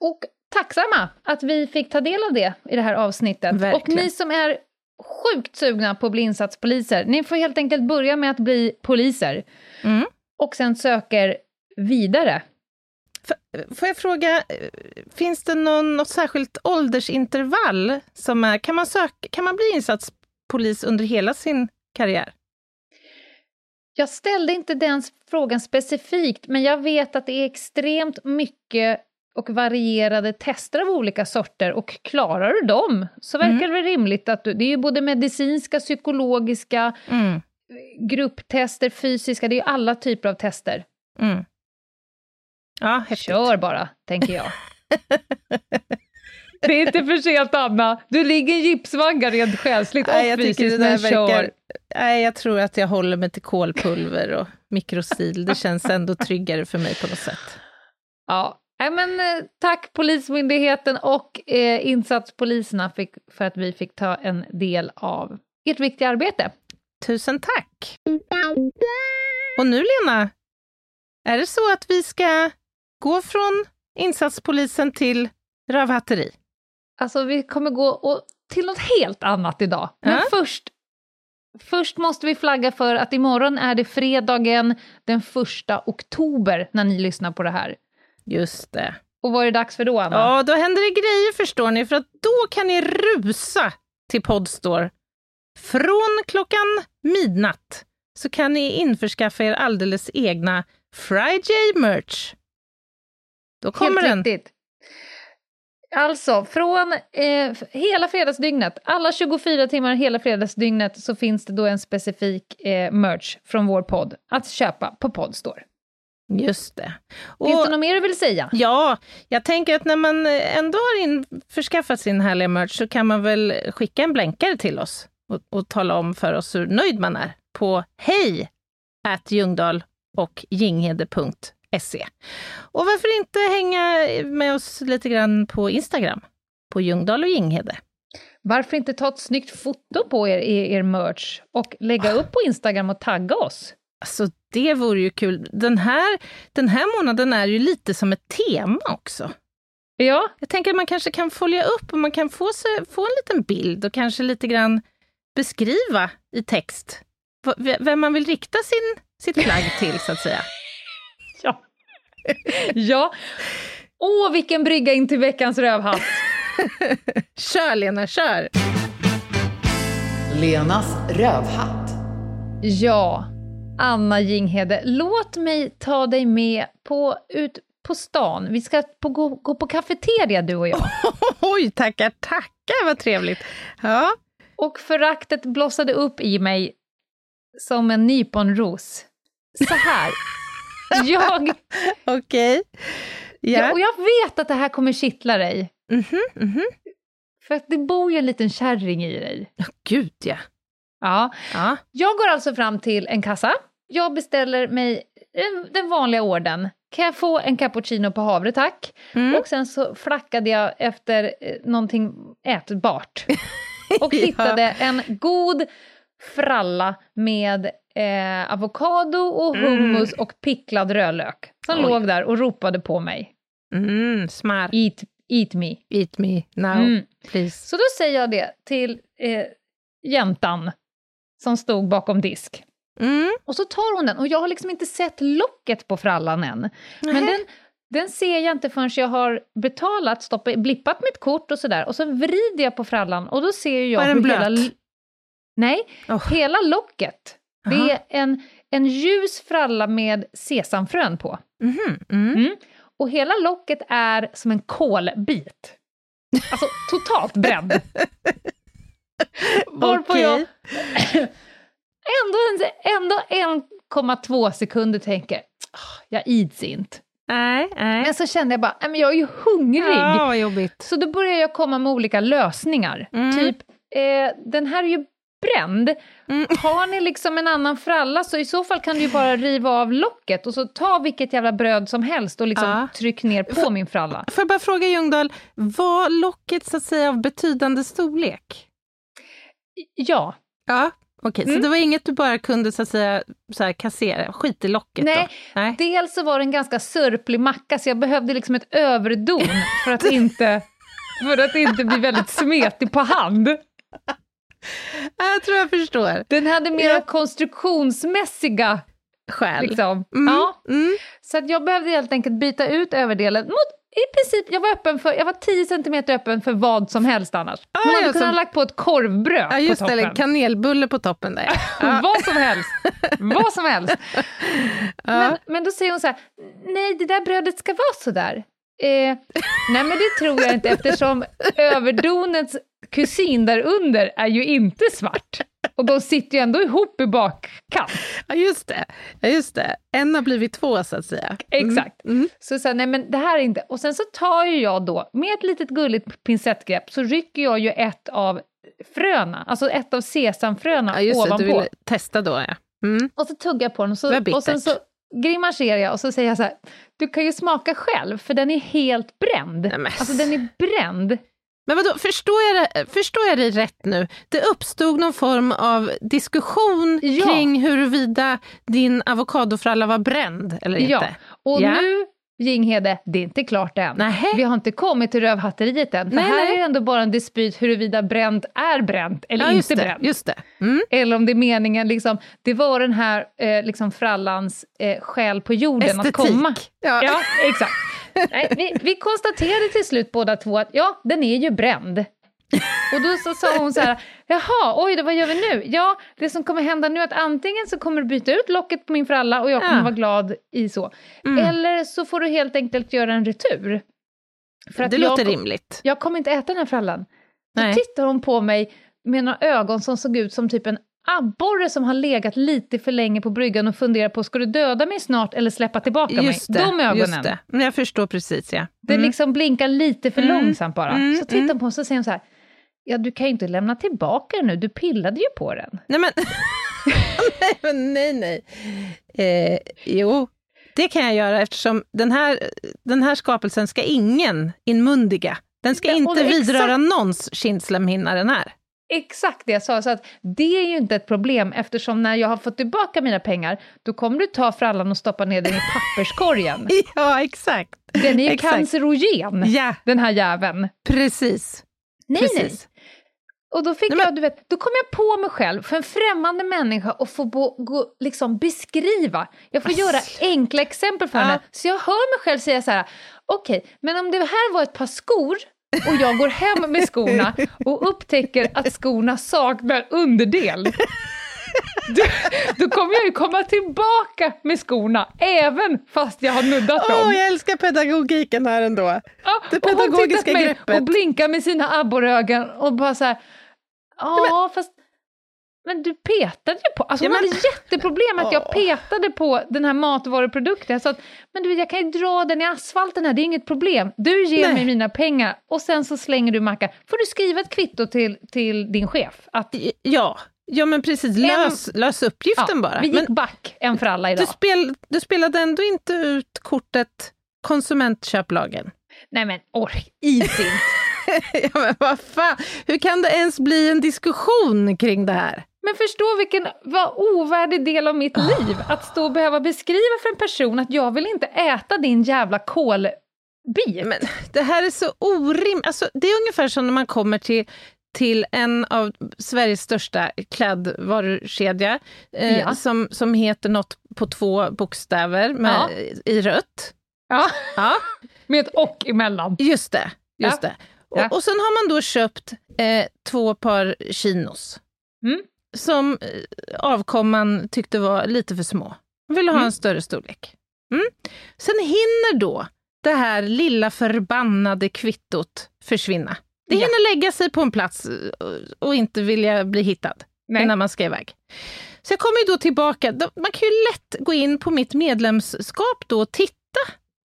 Och tacksamma att vi fick ta del av det i det här avsnittet. Verkligen. Och ni som är sjukt sugna på att bli insatspoliser, ni får helt enkelt börja med att bli poliser. Mm. Och sen söker vidare. Får jag fråga, eh, finns det någon, något särskilt åldersintervall? Som är, kan, man söka, kan man bli insatspolis under hela sin karriär? Jag ställde inte den frågan specifikt, men jag vet att det är extremt mycket och varierade tester av olika sorter och klarar du dem så verkar Mm. det väl rimligt att du... Det är ju både medicinska, psykologiska, Mm. grupptester, fysiska, det är ju alla typer av tester. Mm. Ja, häftigt. Kör bara, tänker jag. Det är inte för sent, Anna. Du ligger i gipsvagga rent själsligt och Nej, fysiskt, men kör. verkar... Nej, jag tror att jag håller mig till kolpulver och mikrosil. Det känns ändå tryggare för mig på något sätt. Ja, Nej, men, eh, tack Polismyndigheten och eh, insatspoliserna fick, för att vi fick ta en del av ert viktiga arbete. Tusen tack! Och nu, Lena, är det så att vi ska gå från insatspolisen till rövhatteri? Alltså, vi kommer gå och, till något helt annat idag. Men Ja. först, först måste vi flagga för att imorgon är det fredagen den första oktober när ni lyssnar på det här. Just det. Och vad är det dags för då, Anna? Ja, då händer det grejer förstår ni, för att då kan ni rusa till Podstore. Från klockan midnatt så kan ni införskaffa er alldeles egna Friday-merch. Då kommer Helt den. riktigt. Alltså, från eh, hela fredagsdygnet, alla 24 timmar hela fredagsdygnet, så finns det då en specifik eh, merch från vår podd att köpa på Podstore. Just det. Finns Och- det något mer du vill säga? Ja, jag tänker att när man eh, ändå har införskaffat sin härliga merch så kan man väl skicka en blänkare till oss och, och tala om för oss hur nöjd man är på hej at Ljungdahl och jinghede.se. Och varför inte hänga med oss lite grann på Instagram, på Ljungdahl och Jinghede. Varför inte ta ett snyggt foto på er, er, er merch och lägga upp på Instagram och tagga oss? Alltså det vore ju kul. Den här, den här månaden är ju lite som ett tema också. Ja, Jag tänker att man kanske kan följa upp och man kan få, sig, få en liten bild och kanske lite grann beskriva i text vem man vill rikta sin, sitt plagg till, så att säga. ja. Åh, vilken brygga in till veckans rövhatt! Kör Lena, kör! Lenas rövhatt. Ja, Anna Jinghede, låt mig ta dig med på, ut på stan. Vi ska på, gå, gå på kafeteria du och jag. Oj, tackar, tackar, vad trevligt. Ja, Och föraktet blossade upp i mig som en nyponros. Så här. Jag, okej. ja. Ja. och jag vet att det här kommer kittla dig. Mhm, mhm. För att det bor ju en liten kärring i dig. Gud, ja. Ja. ja. Jag går alltså fram till en kassa. Jag beställer mig den vanliga orden. Kan jag få en cappuccino på havre, tack? Mm. Och sen så flackade jag efter eh, någonting ätbart. Och Ja. hittade en god fralla med eh, avokado och Mm. hummus och picklad rödlök. Som låg där och ropade på mig. Mm, smart. Eat, eat me. Eat me now, Mm. please. Så då säger jag det till eh, jäntan som stod bakom disk. Mm. Och så tar hon den, och jag har liksom inte sett locket på frallan än. Men den, den ser jag inte förrän jag har betalat, stoppat, blippat mitt kort och sådär. Och så vrider jag på frallan och då ser jag Var den hur hela... blöt? Nej, Oh. hela locket. Det är en, en ljus fralla med sesamfrön på. Mhm, mm. Mm. Och hela locket är som en kolbit. Alltså totalt bränd. Varpå jag Okej. ändå, ändå 1,2 sekunder tänker, "Ah, jag ids inte. Nej, nej. Men så kände jag bara, "Nej, men jag är ju hungrig. Ja, vad jobbigt. Så då började jag komma med olika lösningar. Mm. Typ, eh, den här är ju bränd. Mm. Har ni liksom en annan fralla så i så fall kan du ju bara riva av locket och så ta vilket jävla bröd som helst och liksom Ja. tryck ner på min fralla. Får jag bara fråga Ljungdahl, var locket så att säga av betydande storlek? Ja. Ja, okej. Så Mm. det var inget du bara kunde så att säga så här, kassera, skit i locket Nej, då? Nej. Dels så var det en ganska sörplig macka så jag behövde liksom ett överdon för att inte, för att inte bli väldigt smetig på hand. Jag tror jag förstår. Den hade mer Ja. konstruktionsmässiga Skäl. liksom. Mm. Ja, Mm. så att jag behövde helt enkelt byta ut överdelen mot i princip, jag var öppen för, jag var 10 cm öppen för vad som helst annars. Ah, Man hade ja, kunnat som- lagt på ett korvbröd Ja, just på toppen. eller kanelbulle på toppen där. Ja. Vad som helst. Vad som helst. Men, men då säger hon så här, nej det där brödet ska vara så där. Eh, nej men det tror jag inte eftersom överdonets kusin där under är ju inte svart. Och de sitter ju ändå ihop i bakkant. Ja, just det. Ja, just det. En har blivit två, så att säga. Mm. Exakt. Mm. Så så här, nej men det här är inte... Och sen så tar ju jag då, med ett litet gulligt pincettgrepp, så rycker jag ju ett av fröna, alltså ett av sesamfröna Ja, just det. ovanpå. Du ville testa då, ja. Mm. Och så tuggar jag på den och, Det så, och sen så grimaserar jag och så säger jag så här, du kan ju smaka själv för den är helt bränd. Nej, men- Alltså den är bränd. Men vadå, förstår jag, förstår jag dig rätt nu? Det uppstod någon form av diskussion Ja. kring huruvida din avokadofralla var bränd eller Ja. inte? Och Ja. nu, Jinghede, det är inte klart än. Nähä. Vi har inte kommit till rövhatteriet än. För Nej, här nej. är det ändå bara en dispyt huruvida bränt är bränt eller Ja, inte det. bränt. Just det. Mm. Eller om det är meningen, liksom, det var den här eh, liksom frallans eh, själ på jorden Estetik. att komma. Ja. Ja, exakt. Nej, vi, vi konstaterade till slut båda två att ja, den är ju bränd. Och då så sa hon så här, jaha, oj, då, vad gör vi nu? Ja, det som kommer hända nu är att antingen så kommer du byta ut locket på min fralla och jag kommer Ja. vara glad i så. Mm. Eller så får du helt enkelt göra en retur. För att det jag, låter kom- rimligt. jag kommer inte äta den här frallan. Då tittar hon på mig med några ögon som såg ut som typ en abborre som har legat lite för länge på bryggan och funderar på, ska du döda mig snart eller släppa tillbaka Just mig? det, De ögonen. just det. Men Jag förstår precis, ja. Det Mm. liksom blinkar lite för Mm. långsamt bara. Mm, Så tittar mm. hon på och så säger så här, ja du kan ju inte lämna tillbaka den nu, du pillade ju på den. Nej, men... nej, nej. Eh, jo, det kan jag göra eftersom den här, den här skapelsen ska ingen inmundiga. Den ska Ja, och inte exakt- vidröra någons kindslemhinna, den här. Exakt det jag sa, så att det är ju inte ett problem eftersom när jag har fått tillbaka mina pengar, då kommer du ta frallan och stoppa ner den i papperskorgen. Ja, exakt. Den är ju Exakt. cancerogen, Ja, den här jäveln. precis. Nej, precis. nej. Och då fick Nej, men- jag, du vet, då kom jag på mig själv, för en främmande människa, att få bo, gå, liksom beskriva. Jag får göra enkla exempel för Ja. henne. Så jag hör mig själv säga så här, okej, men om det här var ett par skor och jag går hem med skorna och upptäcker att skorna saknar underdel. Då, då kommer jag ju komma tillbaka med skorna, även fast jag har nuddat dem. Åh, jag älskar pedagogiken här ändå. Ja, Det och hon pedagogiska på mig greppet. Och blinkar med sina abborrögon och bara så här, ja fast men du petade ju på, alltså Ja, hon men- hade jätteproblem att jag petade på den här matvaruprodukten. Så att, men du jag kan ju dra den i asfalten här, det är inget problem. Du ger Nej. mig mina pengar och sen så slänger du macka. Får du skriva ett kvitto till, till din chef? Att, Ja, ja men precis. Lös, lös uppgiften bara. vi gick Men back en för alla du, idag. spel, du spelade ändå inte ut kortet konsumentköplagen. Nej men ork, is inte. ja, men vad fan, hur kan det ens bli en diskussion kring det här? Men förstå vilken vad ovärdig del av mitt liv att stå och behöva beskriva för en person att jag vill inte äta din jävla kolbit. Men det här är så orimligt. Alltså, det är ungefär som när man kommer till till en av Sveriges största klädvarukedja eh, Ja. som, som heter något på två bokstäver med, Ja. i rött. Ja, Ja, med ett och emellan. just det. Just det. Och, och sen har man då köpt eh, två par chinos Mm. Som eh, avkomman tyckte var lite för små. Man ville ha Mm. en större storlek. Mm. Sen hinner då det här lilla förbannade kvittot försvinna. Det Ja. hinner lägga sig på en plats eh, och inte vilja bli hittad Nej. innan man ska iväg. Så jag kommer ju då tillbaka. Man kan ju lätt gå in på mitt medlemskap då och titta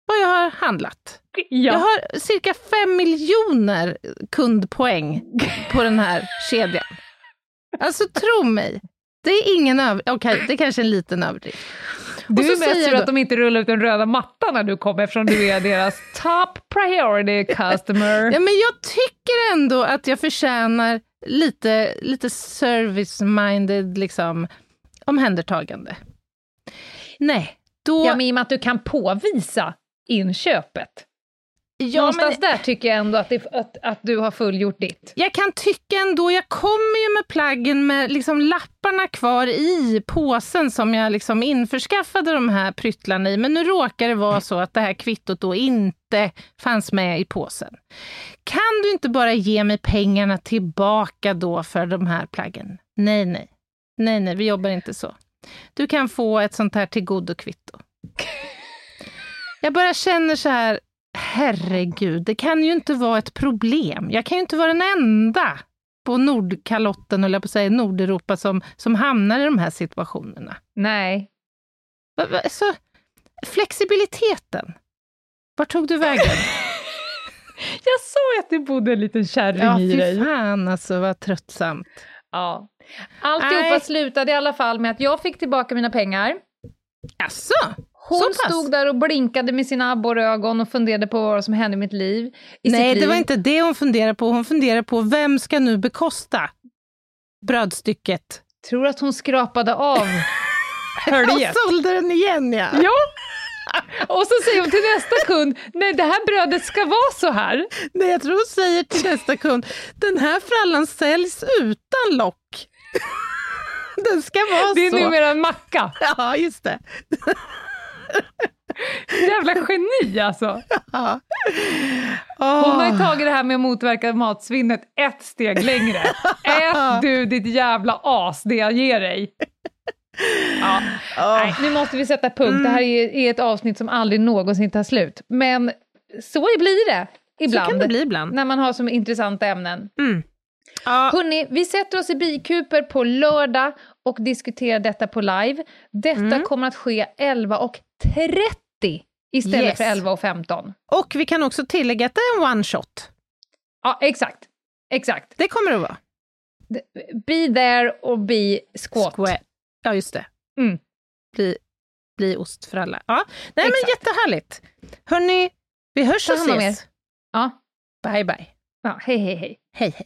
vad jag har handlat. Ja. Jag har cirka fem miljoner kundpoäng på den här kedjan. Alltså tro mig, det är ingen över... Okej, det är kanske är en liten överdrift. Du är mest jag att de inte rullar ut den röda mattan när du kommer eftersom du är deras top priority customer. Ja, men jag tycker ändå att jag förtjänar lite, lite service-minded liksom, omhändertagande. Nej, då... Ja, men i och med att du kan påvisa inköpet. Ja, Någonstans men- där tycker jag ändå att, det, att, att du har fullgjort ditt. Jag kan tycka ändå, jag kommer ju med plaggen med liksom lapparna kvar i påsen som jag liksom införskaffade de här pryttlarna i, men nu råkar det vara så att det här kvittot då inte fanns med i påsen. Kan du inte bara ge mig pengarna tillbaka då för de här plaggen? Nej, nej. Nej, nej, vi jobbar inte så. Du kan få ett sånt här tillgodokvitto. Jag bara känner så här, herregud, det kan ju inte vara ett problem. Jag kan ju inte vara den enda på Nordkalotten, eller på att säga Nordeuropa, som, som hamnar i de här situationerna. Nej. Så, flexibiliteten, vart tog du vägen? Jag sa att det bodde en liten kärring ja, i fy dig. fan alltså, vad tröttsamt. Ja. Alltihopa Nej. slutade i alla fall med att jag fick tillbaka mina pengar. Jaså? Hon Så stod där och blinkade med sina abborrögon och funderade på vad som hände i mitt liv. I Nej, det liv. var inte det hon funderade på. Hon funderade på vem ska nu bekosta brödstycket? Tror att hon skrapade av Och höljet. sålde den igen ja. Ja! Och så säger hon till nästa kund, nej det här brödet ska vara så här. Nej, jag tror hon säger till nästa kund, den här frallan säljs utan lock. Den ska vara Det är så. numera en macka. Ja, just det. Jävla geni alltså. Ja. Hon har ju tagit det här med att motverka matsvinnet ett steg längre. Ät du ditt jävla as, det jag ger dig. Ja. Nej, nu måste vi sätta punkt. Det här är, är ett avsnitt som aldrig någonsin tar slut. Men så blir det ibland. Så kan det bli ibland. När man har så intressanta ämnen. Mm. Ja, Hörni, vi sätter oss i bikuper på lördag och diskuterar detta på live. Detta Mm. kommer att ske 11.30 istället Yes. för 11.15. och vi kan också tillägga att det är en one shot. Ja, exakt. Exakt. Det kommer det att vara. Be there och be squat. Square. Ja, just det. Mm. Bli, bli ost för alla. Ja. Nej, men Exakt. jättehärligt. Hörni, vi hörs Ta och ses. Ja. Bye, bye. ja, hej, hej, hej. Hej, hej.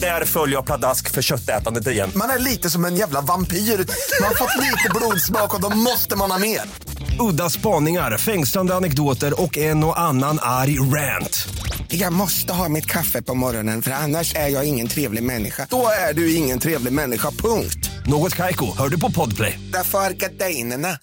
Där följer jag pladask för köttätandet igen. Man är lite som en jävla vampyr. Man har fått lite blodsmak och då måste man ha mer. Udda spaningar, fängslande anekdoter och en och annan arg rant. Jag måste ha mitt kaffe på morgonen för annars är jag ingen trevlig människa. Då är du ingen trevlig människa, punkt. Något Kaiko, hör du på Podplay. Därför är gardinerna.